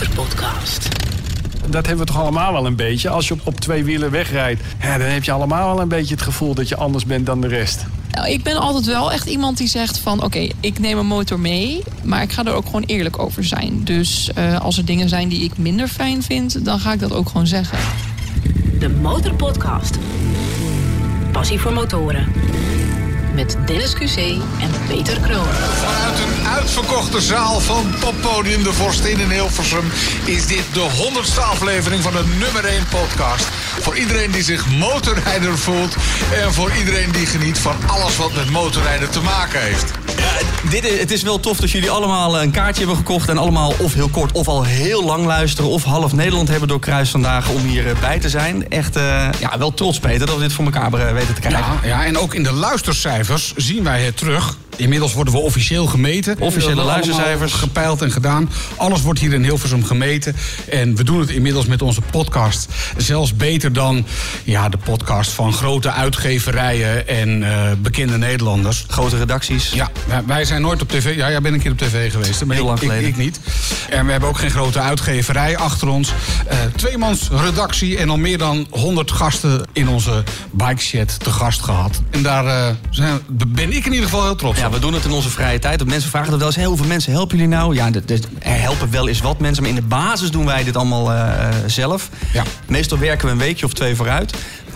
Motorpodcast. Dat hebben we toch allemaal wel een beetje. Als je op, op twee wielen wegrijdt, ja, dan heb je allemaal wel een beetje het gevoel dat je anders bent dan de rest. Nou, ik ben altijd wel echt iemand die zegt van... oké, ik neem een motor mee, maar ik ga er ook gewoon eerlijk over zijn. Dus eh, als er dingen zijn die ik minder fijn vind... dan ga ik dat ook gewoon zeggen. De Motorpodcast. Passie voor motoren. Met Dennis QC en Peter Kroon. Vanuit een uitverkochte zaal van Poppodium de Vorstin in Hilversum... is dit de honderdste aflevering van de nummer 1 podcast. Voor iedereen die zich motorrijder voelt... en voor iedereen die geniet van alles wat met motorrijden te maken heeft. Ja, dit is, het is wel tof dat jullie allemaal een kaartje hebben gekocht... en allemaal of heel kort of al heel lang luisteren... of half Nederland hebben doorkruist vandaag om hierbij te zijn. Echt eh, ja, wel trots, Peter, dat we dit voor elkaar eh, weten te krijgen. Ja, en ook in de luistercijfers zien wij het terug. Inmiddels worden we officieel gemeten. Officiële luistercijfers. Gepeild en gedaan. Alles wordt hier in Hilversum gemeten. En we doen het inmiddels met onze podcast. Zelfs beter dan ja, de podcast van grote uitgeverijen en eh, bekende Nederlanders. Grote redacties. Ja, wij- zijn nooit op tv. Ja, jij bent een keer op tv geweest. Maar Heel lang ik, ik- geleden. Ik, niet. En we hebben ook geen grote uitgeverij achter ons. Eh tweemans redactie en al meer dan 100 gasten in onze bikeshed te gast gehad. En daar eh, zijn, ben ik in ieder geval heel trots op. Ja, we doen het in onze vrije tijd. Want mensen vragen dat wel eens, "Hé, hoeveel mensen helpen jullie nou? Ja, er helpen wel eens wat mensen, maar in de basis doen wij dit allemaal eh, zelf. Ja. Meestal werken we een weekje of twee vooruit.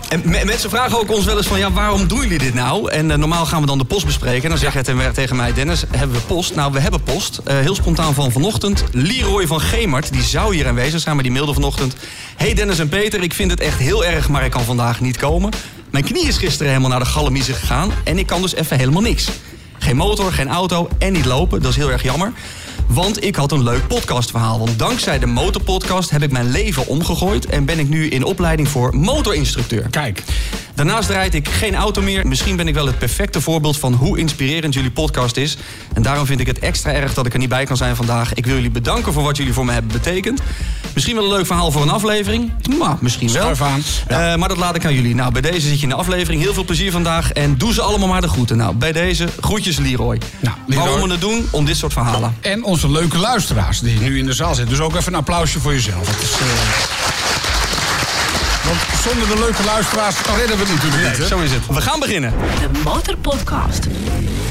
En me- mensen vragen ook ons wel eens van, ja, waarom doen jullie dit nou? En eh, normaal gaan we dan de post bespreken. En dan zeg je tegen, mij, Dennis, hebben we post? Nou, we hebben post. Eh, heel spontaan van vanochtend. Leroy van Gemert, die zou hier aanwezig zijn, maar die mailde vanochtend. Hey Dennis en Peter, ik vind het echt heel erg, maar ik kan vandaag niet komen. Mijn knie is gisteren helemaal naar de gallemiezen gegaan. En ik kan dus even helemaal niks. Geen motor, geen auto en niet lopen. Dat is heel erg jammer. Want ik had een leuk podcastverhaal. Want dankzij de motorpodcast heb ik mijn leven omgegooid... en ben ik nu in opleiding voor motorinstructeur. Kijk, Daarnaast rijd ik geen auto meer. Misschien ben ik wel het perfecte voorbeeld van hoe inspirerend jullie podcast is. En daarom vind ik het extra erg dat ik er niet bij kan zijn vandaag. Ik wil jullie bedanken voor wat jullie voor me hebben betekend. Misschien wel een leuk verhaal voor een aflevering. Maar misschien wel. Aan. Ja. Eh, maar dat laat ik aan jullie. Nou, bij deze zit je in de aflevering. Heel veel plezier vandaag. En doe ze allemaal maar de groeten. Nou, bij deze groetjes Leroy. Nou, Leroy. Waarom we het doen? Om dit soort verhalen. en onze leuke luisteraars die nu in de zaal zitten. Dus ook even een applausje voor jezelf. Het is, eh, Want zonder de leuke luisteraars redden we het natuurlijk niet. hè? Zo is het. We gaan beginnen. De Motorpodcast.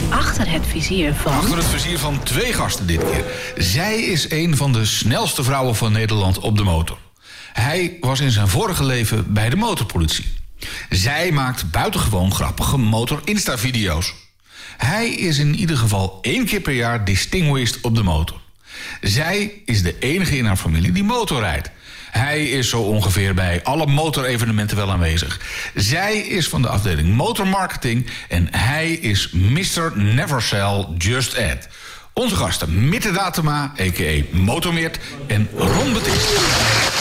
Achter het vizier van... Achter het vizier van twee gasten dit keer. Zij is een van de snelste vrouwen van Nederland op de motor. Hij was in zijn vorige leven bij de motorpolitie. Zij maakt buitengewoon grappige motor-insta-video's. Hij is in ieder geval één keer per jaar distinguished op de motor. Zij is de enige in haar familie die motorrijdt. Hij is zo ongeveer bij alle motorevenementen wel aanwezig. Zij is van de afdeling motormarketing en hij is Mr. Never Sell Just Add. Onze gasten Mitte Datema, a.k.a. Motormeert en Ron Betist.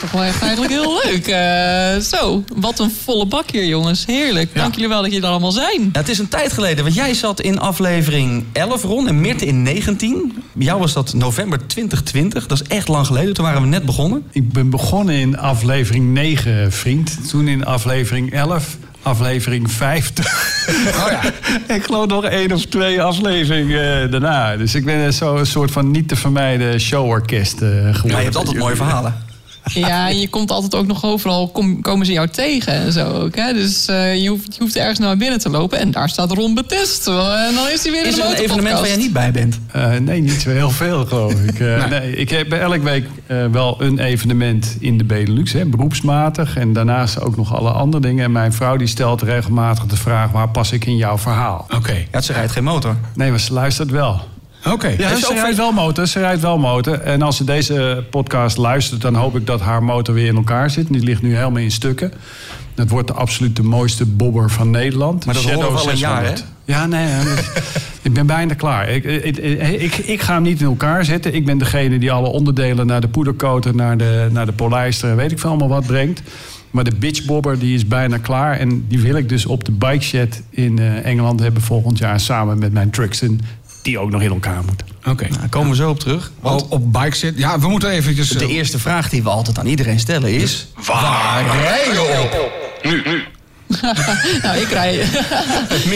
Dat toch wel echt eigenlijk heel leuk. Eh, zo, wat een volle bak hier, jongens. Heerlijk. Dank jullie wel dat jullie er allemaal zijn. Ja, het is een tijd geleden, want jij zat in aflevering 11, Ron, en Mirte in 19. Bij jou was dat november 2020. Dat is echt lang geleden. Toen waren we net begonnen. Ik ben begonnen in aflevering 9, vriend. Toen in aflevering 11, aflevering 50. Oh ja. ik geloof nog één of twee afleveringen eh, daarna. Dus ik ben zo een soort van niet te vermijden showorkest eh, geworden. Ja, je hebt altijd mooie verhalen. Ja, en je komt altijd ook nog overal, kom- komen ze jou tegen en zo ook. Hè? Dus eh, je, hoeft, je hoeft ergens naar binnen te lopen en daar staat Ron Betest. En dan is hij weer in Is de er een evenement waar jij niet bij bent? Eh, nee, niet zo heel veel, geloof ik. Eh, nee. ik heb elke week eh, wel een evenement in de Benelux, hè, beroepsmatig. En daarnaast ook nog alle andere dingen. En mijn vrouw die stelt regelmatig de vraag... waar pas ik in jouw verhaal? Oké, Ja, ze rijdt geen motor. Nee, maar ze luistert wel. Oké. Ja, Heeft ze rijdt wel motor. Ze rijdt wel motor. En als ze deze podcast luistert, dan hoop ik dat haar motor weer in elkaar zit. Die ligt nu helemaal in stukken. Dat wordt de absoluut de mooiste bobber van Nederland. Maar dat Shadow horen we al een jaar, 600. Ja, nee. hè, dus ik ben bijna klaar. Ik, ik, ik, ik ga hem niet in elkaar zetten. Ik ben degene die alle onderdelen naar de poederkoter, naar de, naar de polijster... en weet ik veel allemaal wat brengt. Maar de bitchbobber die is bijna klaar. En die wil ik dus op de bike shed in eh, Engeland hebben volgend jaar... samen met mijn Truxton, die ook nog in elkaar moet. Oké. Daar komen we zo op terug. Want Op, op bike zit. Ja, we moeten eventjes. eh, de eerste vraag die we altijd aan iedereen stellen is... waar rij je op? nou, ik rij,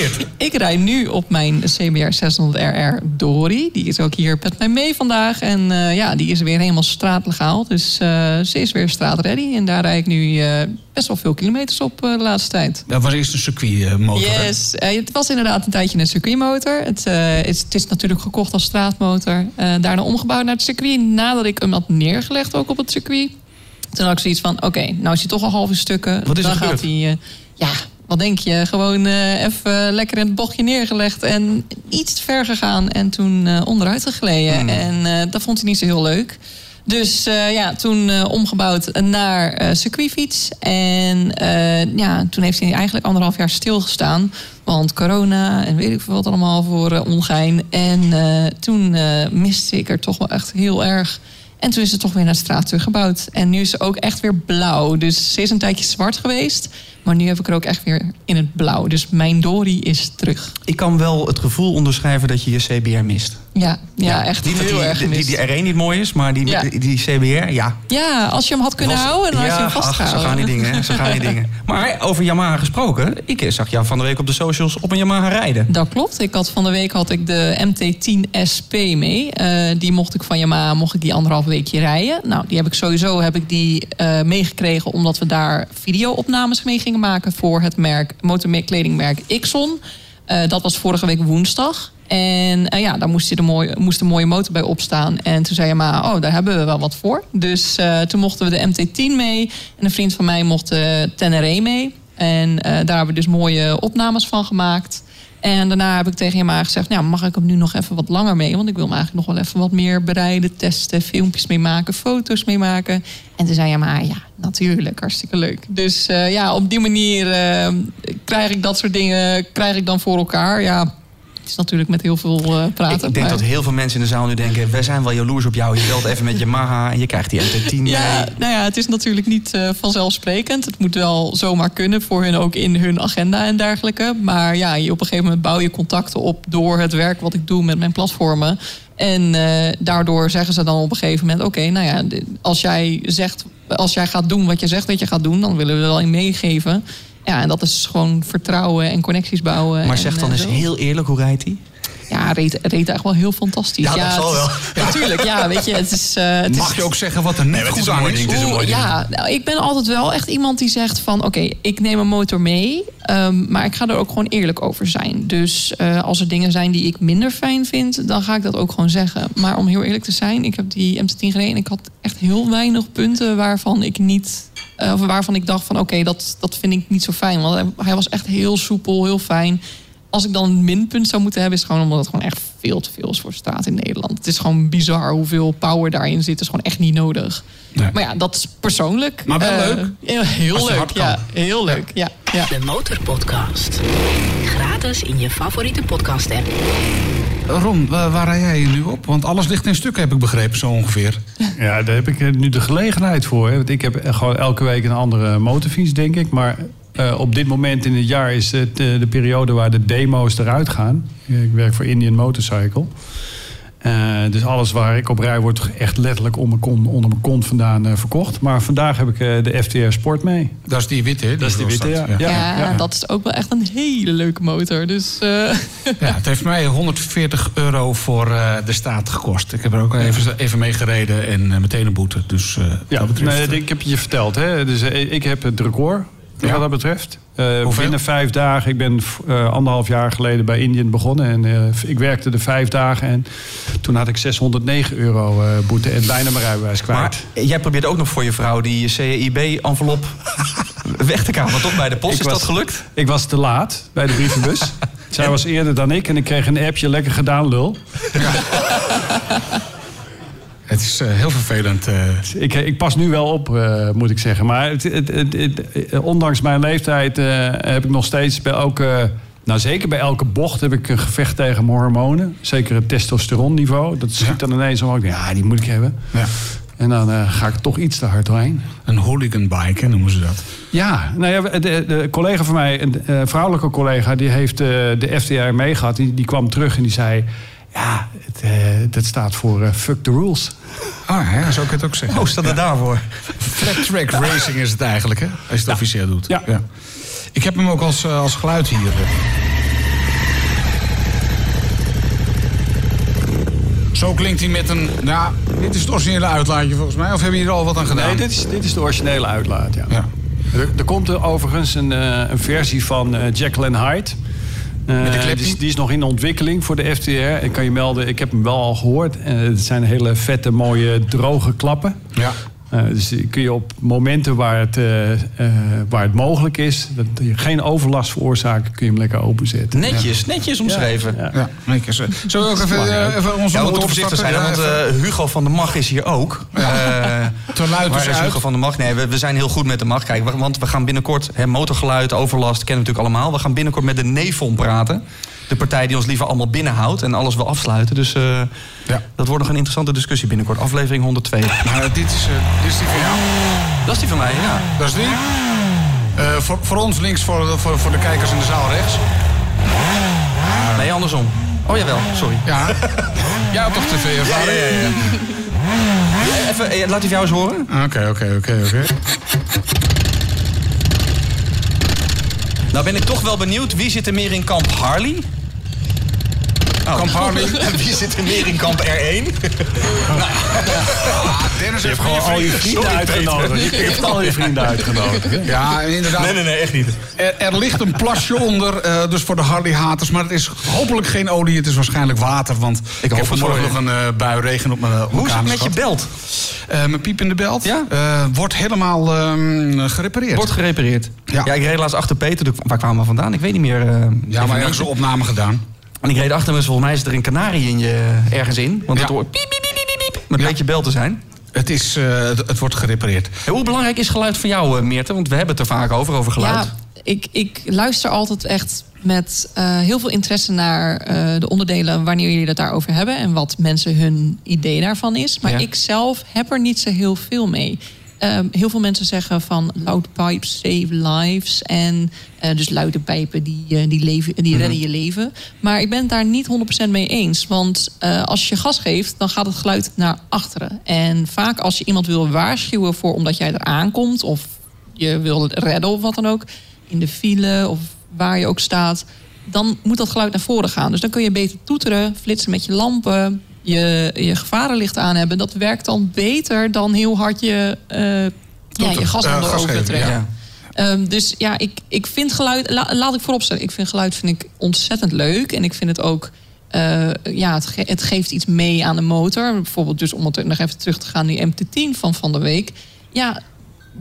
ik rij nu op mijn CBR 600RR Dori. Die is ook hier met mij mee vandaag. En eh, ja, die is weer helemaal straatlegaal. Dus eh, ze is weer straatready. En daar rijd ik nu eh, best wel veel kilometers op de laatste tijd. Dat was eerst een circuitmotor. Yes, het was inderdaad een tijdje een circuitmotor. Het, is, het is natuurlijk gekocht als straatmotor. Daarna omgebouwd naar het circuit. Nadat ik hem had neergelegd ook op het circuit. Toen had ik zoiets van, oké, nou is hij toch al half in stukken. Wat is er Dan gaat hij, ja, wat denk je? Gewoon eh, even lekker in het bochtje neergelegd. En iets te ver gegaan. En toen eh, onderuit gegleden. Hmm. En eh, dat vond hij niet zo heel leuk. Dus eh, ja, toen eh, omgebouwd naar eh circuitfiets. En eh, ja, toen heeft hij eigenlijk anderhalf jaar stilgestaan. Want corona en weet ik veel wat allemaal voor eh, ongein. En eh, toen eh, miste ik er toch wel echt heel erg. En toen is het toch weer naar de straat teruggebouwd. En nu is ze ook echt weer blauw. Dus ze is een tijdje zwart geweest. Maar nu heb ik er ook echt weer in het blauw. Dus mijn Dory is terug. Ik kan wel het gevoel onderschrijven dat je je CBR mist. Ja, ja, echt dat heel die, erg die, die, die R1 niet mooi is, maar die, Ja. die, die CBR, ja. Ja, als je hem had kunnen Was- houden, dan had je hem vastgehouden. ach, zo gaan die dingen, zo gaan die dingen. Maar over Yamaha gesproken, ik zag jou van de week op de socials op een Yamaha rijden. Dat klopt. Ik had van de week had ik de MT-10 SP mee. Eh, die mocht ik van Yamaha mocht ik die anderhalf weekje rijden. Nou, die heb ik sowieso heb ik die eh, meegekregen omdat we daar video-opnames mee gingen maken voor het merk motorkledingmerk Ixon. Eh, dat was vorige week woensdag. En eh, ja, daar moest, de mooie, moest een mooie motor bij opstaan. En toen zei Yamaha, oh, daar hebben we wel wat voor. Dus eh, toen mochten we de MT-10 mee. En een vriend van mij mocht de Tenere mee. En daar hebben we dus mooie opnames van gemaakt. En daarna heb ik tegen Yamaha gezegd... Nou, mag ik hem nu nog even wat langer mee? Want ik wil hem eigenlijk nog wel even wat meer bereiden... testen, filmpjes mee maken, foto's mee maken. En toen zei Yamaha, ja, natuurlijk, hartstikke leuk. Dus eh, ja, op die manier eh, krijg ik dat soort dingen krijg ik dan voor elkaar. Ja, het is natuurlijk met heel veel eh, praten. Ik denk maar- dat heel veel mensen in de zaal nu denken... wij zijn wel jaloers op jou. Je belt even met Yamaha en je krijgt die MT-10 mee. Ja, nou ja, het is natuurlijk niet eh, vanzelfsprekend. Het moet wel zomaar kunnen voor hun ook in hun agenda en dergelijke. Maar ja, je op een gegeven moment bouw je contacten op door het werk wat ik doe met mijn platformen. En eh, daardoor zeggen ze dan op een gegeven moment: Oké, nou ja, als jij zegt, als jij gaat doen wat je zegt dat je gaat doen, dan willen we er wel in meegeven. Ja, en dat is gewoon vertrouwen en connecties bouwen. Maar en, zeg dan eh, eens heel eerlijk, hoe rijdt hij? Ja, reed, reed eigenlijk wel heel fantastisch. Ja, dat zal is- Natuurlijk, ja, weet je, het is. eh, het is Mag je ook zeggen wat er niet goed aan is? Oeh, ja, nou, ik ben altijd wel echt iemand die zegt van... oké, ik neem een motor mee, ehm, maar ik ga er ook gewoon eerlijk over zijn. Dus eh, als er dingen zijn die ik minder fijn vind... dan ga ik dat ook gewoon zeggen. Maar om heel eerlijk te zijn, ik heb die MT-10 gereden... en ik had echt heel weinig punten waarvan ik niet... eh, of waarvan ik dacht van oké, dat, dat vind ik niet zo fijn. Want hij was echt heel soepel, heel fijn. Als ik dan een minpunt zou moeten hebben... is het gewoon omdat het gewoon echt veel te veel is voor straat in Nederland. Het is gewoon bizar hoeveel power daarin zit. Het is gewoon echt niet nodig. Nee. Maar ja, dat is persoonlijk. Maar wel Eh, leuk. ja, heel Als het leuk, hard ja. kan. Heel leuk, ja. ja. De Motorpodcast. Gratis in je favoriete podcast app. Ron, waar, waar rij jij nu op? Want alles ligt in stukken, heb ik begrepen, zo ongeveer. Ja, daar heb ik eh, nu de gelegenheid voor. Hè. Want ik heb eh, gewoon elke week een andere motorfiets, denk ik. Maar eh, op dit moment in het jaar is het eh, de periode waar de demo's eruit gaan. Ik werk voor Indian Motorcycle. Eh, dus alles waar ik op rij wordt echt letterlijk om mijn kon, onder mijn kont vandaan eh, verkocht. Maar vandaag heb ik eh, de FTR Sport mee. Dat is die witte, hè? Dat is die witte, ja. ja. Ja, ja. dat is ook wel echt een hele leuke motor. Dus eh, Ja, het heeft mij 140 euro voor eh, de staat gekost. Ik heb er ook even, even mee gereden en meteen een boete. Dus eh Ja, dat betreft... nee, ik heb je verteld. Hè? Dus, ik heb het record Ja. wat dat betreft. Eh, binnen vijf dagen. Ik ben eh, anderhalf jaar geleden bij Indian begonnen. En eh, ik werkte de vijf dagen. En toen had ik 609 euro boete en bijna mijn rijbewijs kwijt. Maar jij probeert ook nog voor je vrouw die CIB-envelop weg te kapen. Toch bij de post, Ik is was- dat gelukt? Ik was te laat bij de brievenbus. Zij was eerder dan ik en ik kreeg een appje. Lekker gedaan, lul. Het is eh, heel vervelend. eh. Ik, ik pas nu wel op, eh, moet ik zeggen. Maar het, het, het, ondanks mijn leeftijd heb ik nog steeds bij elke... Nou, zeker bij elke bocht heb ik een gevecht tegen mijn hormonen. Zeker het testosteronniveau. Dat schiet dan ineens omhoog. Ja, die moet ik hebben. ja. En dan ga ik toch iets te hard doorheen. Een hooligan bike, noemen ze dat. Ja, nou ja, de, de collega van mij, een vrouwelijke collega, die heeft de FTR meegehad. Die, die kwam terug en die zei: Ja, het, eh, dat staat voor eh, fuck the rules. Ah, ja, zo kun je het ook zeggen. Oh, staat er daarvoor? Flat track racing is het eigenlijk, hè? Als je het officieel doet. Ja. Ik heb hem ook als, eh, als geluid hier. Zo klinkt hij met een... Nou, dit is het originele uitlaatje volgens mij. Of hebben jullie er al wat aan gedaan? Nee, dit is, dit is de originele uitlaat, ja. Ja. Er, er komt er overigens een, eh, een versie van eh and Hyde. Eh, die, is, die is nog in ontwikkeling voor de FTR. Ik kan je melden, ik heb hem wel al gehoord. Eh, het zijn hele vette, mooie, droge klappen. Ja. Eh, dus kun je op momenten waar het, eh, eh, waar het mogelijk is... dat je geen overlast veroorzaakt, kun je hem lekker openzetten. Netjes, netjes omschreven. Ja. Ja, Zullen we ook even, even onze Ja, we motor moeten voorzichtig zijn, want Ja, eh, Hugo van der Mag is hier ook. Te luid waar is uit. Hugo van der Mag? Nee, we, we zijn heel goed met de Mag. Kijk, want we gaan binnenkort, hè, motorgeluid, overlast, kennen we natuurlijk allemaal. We gaan binnenkort met de Nefon praten. De partij die ons liever allemaal binnenhoudt en alles wil afsluiten. Dus eh, Ja. dat wordt nog een interessante discussie binnenkort. Aflevering 102. Maar dit is, eh, dit is die van jou. Dat is die van mij, ja. Dat is die. Eh, voor, voor ons links, voor, de- voor, voor de kijkers in de zaal rechts. Nee, andersom. Oh jawel, sorry. Ja. Had toch tv-ervaring? Even, eh, laat die jou eens horen. Oké, oké, oké, oké. Nou ben ik toch wel benieuwd, wie zit er meer in kamp Harley? Oh. Kamp Harley. En wie zit er meer in kamp R1? Dennis Je heeft hebt gewoon al je vrienden Sorry, uitgenodigd. Je hebt al je vrienden uitgenodigd. hè? Ja, inderdaad. Nee, nee, nee, echt niet. Er, er ligt een plasje onder, eh, dus voor de Harley-haters. Maar het is hopelijk geen olie, het is waarschijnlijk water. Want ik, hoop heb vanmorgen nog een eh, bui regen op mijn, op Hoe is het met je belt? Eh, mijn piep in de belt Ja? eh, wordt helemaal ehm, gerepareerd. Wordt gerepareerd. Ja. Ja. ik reed laatst achter Peter. Waar kwamen we vandaan? Ik weet niet meer. eh, ja, maar ergens een opname gedaan. En ik reed achter me, dus volgens mij is er een kanarie in je ergens in. Want Ja. het hoort piep, piep, piep, piep, piep. Maar het Ja. bleek je bel te zijn. Het, is, eh, het, het wordt gerepareerd. En hoe belangrijk is geluid voor jou, eh, Meerte? Want we hebben het er vaak over, over geluid. Ja, ik, ik luister altijd echt met eh, heel veel interesse naar eh, de onderdelen wanneer jullie het daarover hebben en wat mensen hun idee daarvan is. Maar Ja. ik zelf heb er niet zo heel veel mee. Ehm, heel veel mensen zeggen van loud pipes save lives. En eh, dus luide pijpen die, eh, die, leven, die redden je leven. Maar ik ben het daar niet 100% mee eens. Want eh, als je gas geeft, dan gaat het geluid naar achteren. En vaak als je iemand wil waarschuwen voor omdat jij eraan komt... of je wil redden of wat dan ook... in de file of waar je ook staat... dan moet dat geluid naar voren gaan. Dus dan kun je beter toeteren, flitsen met je lampen... je, je gevarenlicht aan hebben. Dat werkt dan beter dan heel hard je, eh ja, je gas Eh, geven, trekken. ja. Ehm, dus ja, ik, ik vind geluid, la- laat ik vooropstellen, ik vind geluid vind ik ontzettend leuk. En ik vind het ook, eh, ja, het, ge- het geeft iets mee aan de motor. Bijvoorbeeld, dus om het nog even terug te gaan, die MT-10 van van de week. Ja,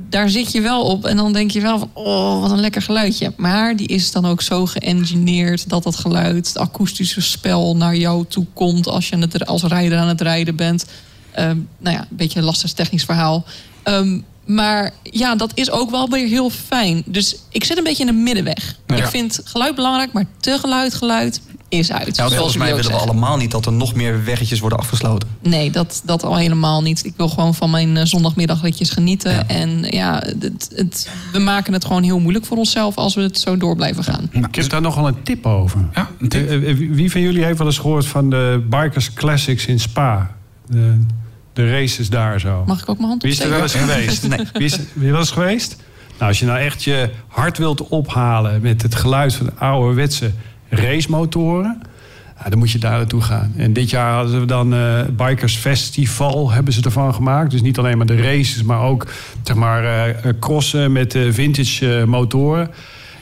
daar zit je wel op en dan denk je wel van, oh, wat een lekker geluidje. Maar die is dan ook zo geëngineerd dat dat geluid, het akoestische spel naar jou toe komt als je het, als rijder aan het rijden bent. Ehm, nou ja, een beetje een lastig technisch verhaal. Ehm, maar ja, dat is ook wel weer heel fijn. Dus ik zit een beetje in de middenweg. Ja. Ik vind geluid belangrijk, maar te geluid geluid is uit. Ja, volgens mij willen we zeggen. allemaal niet dat er nog meer weggetjes worden afgesloten. Nee, dat, dat al helemaal niet. Ik wil gewoon van mijn eh, zondagmiddagritjes genieten. En ja, het, het, we maken het gewoon heel moeilijk voor onszelf als we het zo door blijven gaan. Ik heb daar nogal een tip over. Ja, een tip. Eh, eh, wie van jullie heeft wel eens gehoord van de Bikers Classics in Spa? De, de races daar zo. Mag ik ook mijn hand Wie is er wel opsteken? eens geweest? Nee. Wie is, je wel eens geweest? Nou, als je nou echt je hart wilt ophalen met het geluid van de ouderwetse racemotoren... ja, dan moet je daar naartoe gaan. En dit jaar hadden we dan eh Bikers Festival, hebben ze ervan gemaakt. Dus niet alleen maar de races, maar ook zeg maar, eh, crossen met eh, vintage motoren.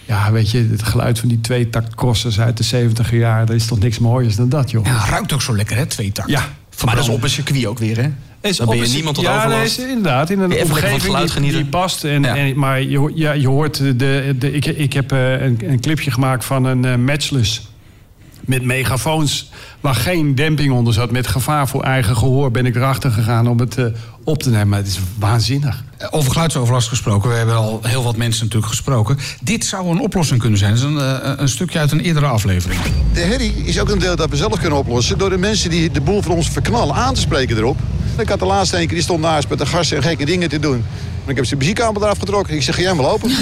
Ja, weet je, het geluid van die twee takt crossers uit de 70 jaar... dat is toch niks mooiers dan dat, joh. Ja, ruikt ook zo lekker, hè? Twee takt. Ja, Maar dat is op een circuit ook weer, hè? Is Dan ben je niemand tot ja, overlast. nee, is inderdaad. In een omgeving die, genieten. die past. En, Ja. en, maar je, ja, je hoort de... de ik, ik heb eh, een, een clipje gemaakt van een eh, matchless. Met megafoons waar geen demping onder zat. Met gevaar voor eigen gehoor ben ik erachter gegaan om het eh, op te nemen. Maar het is waanzinnig. Over geluidsoverlast gesproken, we hebben al heel wat mensen natuurlijk gesproken. Dit zou een oplossing kunnen zijn. Dat is een, eh, een stukje uit een eerdere aflevering. De herrie is ook een deel dat we zelf kunnen oplossen... door de mensen die de boel voor ons verknallen aan te spreken erop. Ik had de laatste een keer, die stond naast met de gasten en gekke dingen te doen. Maar ik heb zijn muziekkamer eraf getrokken. Ik zeg, ga jij maar lopen.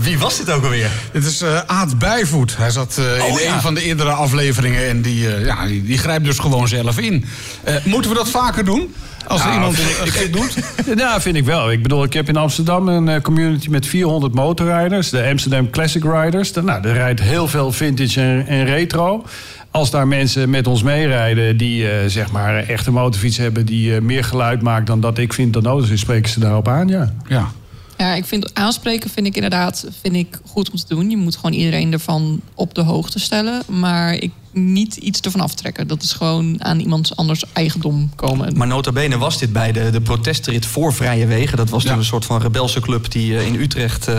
Wie was dit ook alweer? Dit is eh Aad Bijvoet. Hij zat eh, in Oh, ja. een van de eerdere afleveringen en die, eh, ja, die, die grijpt dus gewoon zelf in. Eh, moeten we dat vaker doen? Als er Nou, iemand gek doet? Ja, vind ik wel. Ik bedoel, ik heb in Amsterdam een eh, community met 400 motorrijders. De Amsterdam Classic Riders. Nou, er rijdt heel veel vintage en, en retro. Als daar mensen met ons meerijden die eh, zeg maar een echte motorfiets hebben... die eh, meer geluid maakt dan dat ik vind dat nodig is, spreken ze daarop aan, ja. Ja. Ja, ik vind aanspreken vind ik inderdaad vind ik goed om te doen. Je moet gewoon iedereen ervan op de hoogte stellen. Maar ik niet iets ervan aftrekken. Dat is gewoon aan iemands anders eigendom komen. Maar nota bene was dit bij de, de protestrit voor Vrije Wegen. Dat was toen Ja. een soort van rebelse club die eh, in Utrecht... eh,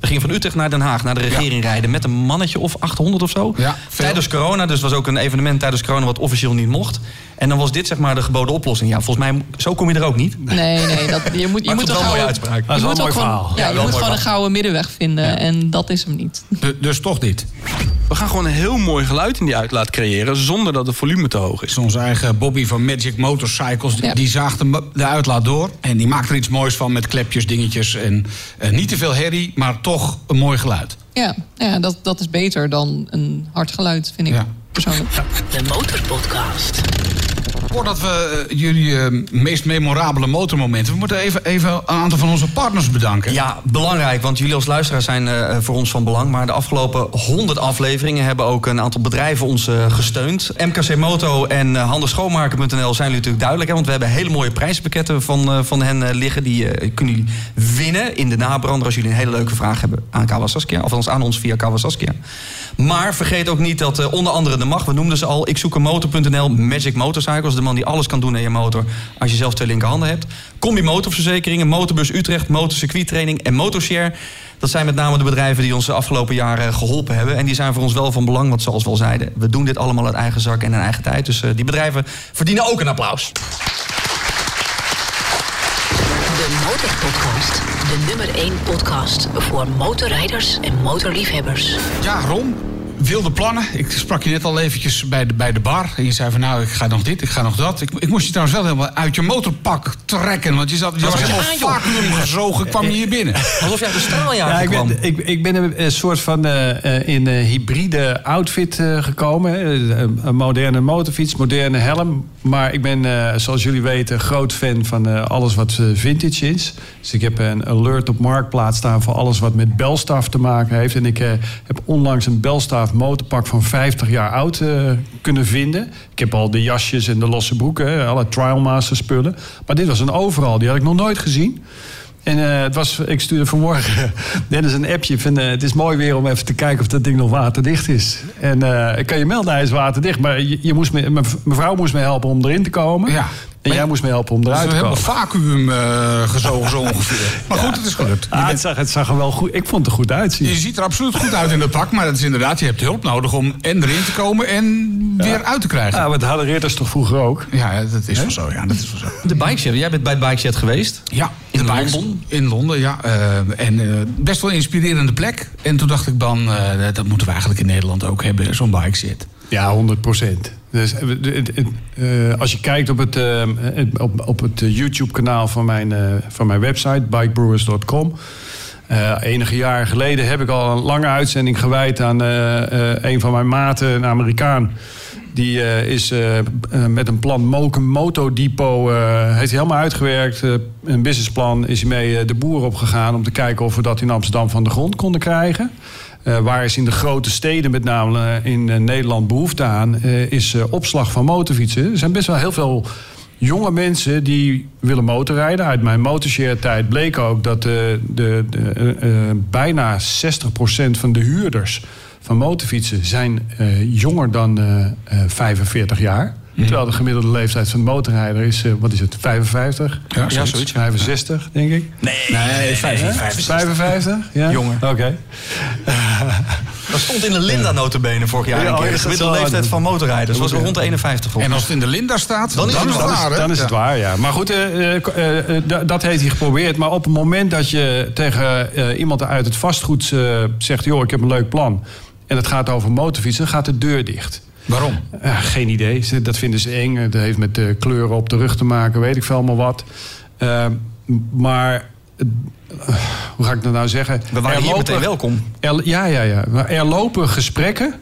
we gingen van Utrecht naar Den Haag, naar de regering rijden... met een mannetje of 800 of zo. Ja, tijdens corona, dus het was ook een evenement tijdens corona... wat officieel niet mocht. En dan was dit zeg maar de geboden oplossing. Ja, volgens mij, zo kom je er ook niet. Nee, nee, dat, je moet, je Maar moet een mooie gouden, uitspraak. Dat is wel een mooi gewoon, verhaal. ja, Ja, je moet gewoon een gouden middenweg vinden. En dat is hem niet. Du- dus toch dit. We gaan gewoon een heel mooi geluid in die uitlaat creëren... zonder dat de volume te hoog Het is. onze eigen Bobby van Magic Motorcycles. Die, Ja. die zaagt de uitlaat door. En die maakt er iets moois van met klepjes, dingetjes. En eh, niet te veel herrie, maar toch een mooi geluid. Ja, ja dat, dat is beter dan een hard geluid, vind ik Ja. persoonlijk. De Motorpodcast. Voordat we eh, jullie eh, meest memorabele motormomenten... we moeten even, even een aantal van onze partners bedanken. Ja, belangrijk, want jullie als luisteraar zijn eh, voor ons van belang. Maar de afgelopen 100 afleveringen hebben ook een aantal bedrijven ons gesteund. MKC Moto en handelschoonmaken.nl zijn jullie natuurlijk duidelijk. Hè, want we hebben hele mooie prijspakketten van, van hen liggen. Die kunnen jullie winnen in de nabrander als jullie een hele leuke vraag hebben aan Kawasaskia. Of aan ons via Kawasaskia. Maar vergeet ook niet dat eh, onder andere de mag, we noemden ze al, ik zoek een motor.nl, Magic Motorcycles, de man die alles kan doen aan je motor als je zelf twee linkerhanden hebt. Combi Motorverzekeringen, Motorbus Utrecht, Motorcircuittraining en Motorshare. Dat zijn met name de bedrijven die ons de afgelopen jaren geholpen hebben. En die zijn voor ons wel van belang, want zoals we al zeiden, we doen dit allemaal uit eigen zak en in eigen tijd. Dus eh, die bedrijven verdienen ook een applaus. De Motorpodcast. De nummer 1 podcast voor motorrijders en motorliefhebbers. Ja, Ron, wilde plannen. Ik sprak je net al eventjes bij de, bij de bar. En je zei van nou, ik ga nog dit, ik ga nog dat. Ik, ik moest je trouwens wel helemaal uit je motorpak trekken. Want je, zat, je was je helemaal vacuüm gezogen, kwam je hier binnen. Alsof je uit de straaljager Ja, ik, kwam. ben, ik, ik ben een, soort van eh, eh, in een hybride outfit eh, gekomen. Een, een moderne motorfiets, moderne helm. Maar ik ben, eh, zoals jullie weten, groot fan van eh, alles wat eh, vintage is. Dus ik heb een alert op Marktplaats staan voor alles wat met belstaaf te maken heeft. En ik eh, heb onlangs een belstaaf motorpak van 50 jaar oud eh, kunnen vinden. Ik heb al de jasjes en de losse broeken, hè, alle Trialmaster spullen. Maar dit was een overal, die had ik nog nooit gezien. En eh, het was, ik stuurde vanmorgen Dennis een appje van... eh, het is mooi weer om even te kijken of dat ding nog waterdicht is. En ik kan je melden, hij is waterdicht. Maar je, je moest me, mevrouw moest me helpen om erin te komen. Ja. En jij moest me helpen om Het eruit te komen. vacuüm eh, gezogen zo ongeveer. Maar goed, het is gelukt. Ah, het, zag, het zag er wel goed Ik vond het er goed uitzien. Je ziet er absoluut goed uit in dat pak. Maar het is inderdaad, je hebt hulp nodig om en erin te komen en weer uit te krijgen. Ja, maar dat hadden ridders toch vroeger ook? Ja, dat is wel zo. Ja, dat is wel zo. De bike jij bent bij het bike geweest. Ja, In de Londen? In Londen, ja. Eh, en eh, best wel een inspirerende plek. En toen dacht ik dan, eh, dat moeten we eigenlijk in Nederland ook hebben, zo'n bike zit. Ja, 100 procent. Dus, eh, eh, als je kijkt op het, eh, op, op het YouTube-kanaal van mijn, van mijn website, bikebrewers.com. Enige jaren geleden heb ik al een lange uitzending gewijd aan een van mijn maten, een Amerikaan. Die is met een plan Moken Moto heeft helemaal uitgewerkt. Een businessplan is hij mee de boer opgegaan om te kijken of we dat in Amsterdam van de grond konden krijgen. Eh, waar is in de grote steden, met name eh, in eh, Nederland, behoefte aan, is opslag van motorfietsen. Er zijn best wel heel veel jonge mensen die willen motorrijden. Uit mijn motorshare-tijd bleek ook dat de, de, eh, bijna 60% van de huurders van motorfietsen zijn jonger dan eh, eh, 45 jaar. Terwijl de gemiddelde leeftijd van de motorrijder is, eh, wat is het, 55? Ja, zoiets. 65, denk ik. Nee, Nee, 55? 55? Ja? Jonger. Oké. Dat stond in de Linda notabene vorig jaar Ja, een oh, De gemiddelde leeftijd van motorrijders was rond de 51 volgens En als het in de Linda staat, Dan is het het waar. Dan is het Ja. waar, ja. Maar goed, eh, eh, dat heeft hij geprobeerd. Maar op het moment dat je tegen eh, iemand uit het vastgoed eh, zegt... joh, ik heb een leuk plan... en het gaat over motorfietsen, dan gaat de deur dicht. Waarom? Ja, geen idee. Dat vinden ze eng. Het heeft met de kleuren op de rug te maken, weet ik veel allemaal wat. Eh, maar, eh, hoe ga ik dat nou zeggen? We waren Er hier lopen- meteen welkom. Er, ja, ja, ja. Maar er lopen gesprekken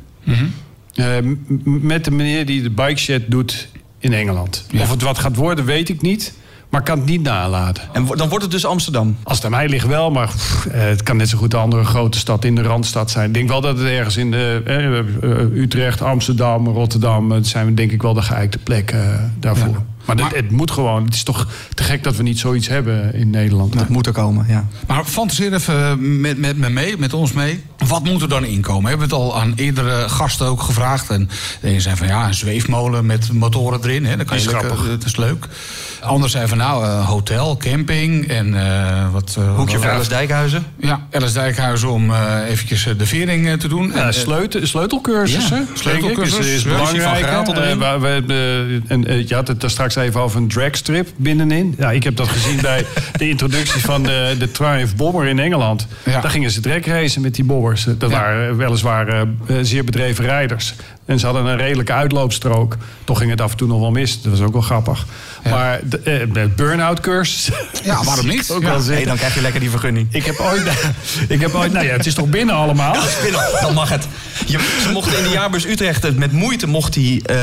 eh, m- m- met de meneer die de bike shed doet in Engeland. Ja. Of het wat gaat worden, weet ik niet. Maar ik kan het niet nalaten. En dan wordt het dus Amsterdam. Als het aan mij ligt wel, maar pff, eh, het kan net zo goed een andere grote stad in de Randstad zijn. Ik denk wel dat het ergens in de, eh, eh, Utrecht, Amsterdam, Rotterdam... het zijn denk ik wel de geëikte plekken eh, daarvoor. Ja. Maar, het- Maar- het moet gewoon. Het is toch te gek dat we niet zoiets hebben in Nederland. Dat moet er komen, ja. Maar fantaseer even met, met me mee, met ons mee. Wat moet er dan inkomen? Hebben we het al aan eerdere gasten ook gevraagd. En de ene zei van ja, een zweefmolen met motoren erin. Hè, dat kan je Is lekker, grappig. dat is leuk. Anderen zei van nou, eh, hotel, camping en eh, wat... eh, Hoekje wat- voor Alice Dijkhuizen. Ja, Alice Dijkhuizen om eh eventjes eh, de vering eh, te doen. Ja, En, sleutel, sleutelcursussen. Ja, denk ik, sleutelcursus. Is, belangrijk. Van Gratel erin. Eh, we hebben, en, eh, je had het daar straks even over een dragstrip binnenin. Ja, ik heb dat gezien bij de introductie van de, de Triumph Bobber in Engeland. Ja. Daar gingen ze dragracen met die bobbers. Dat Ja. waren weliswaar eh, zeer bedreven rijders. En ze hadden een redelijke uitloopstrook. Toch ging het af en toe nog wel mis. Dat was ook wel grappig. Ja. Maar de, eh, burn-out cursus. Ja, waarom niet? Ook Ja. wel Hey, dan krijg je lekker die vergunning. Ik heb ooit... ik heb ooit nou ja, het is toch binnen allemaal? Binnen, dan mag het. Je, ze mochten in de jaarbus Utrecht, met moeite mocht die, eh,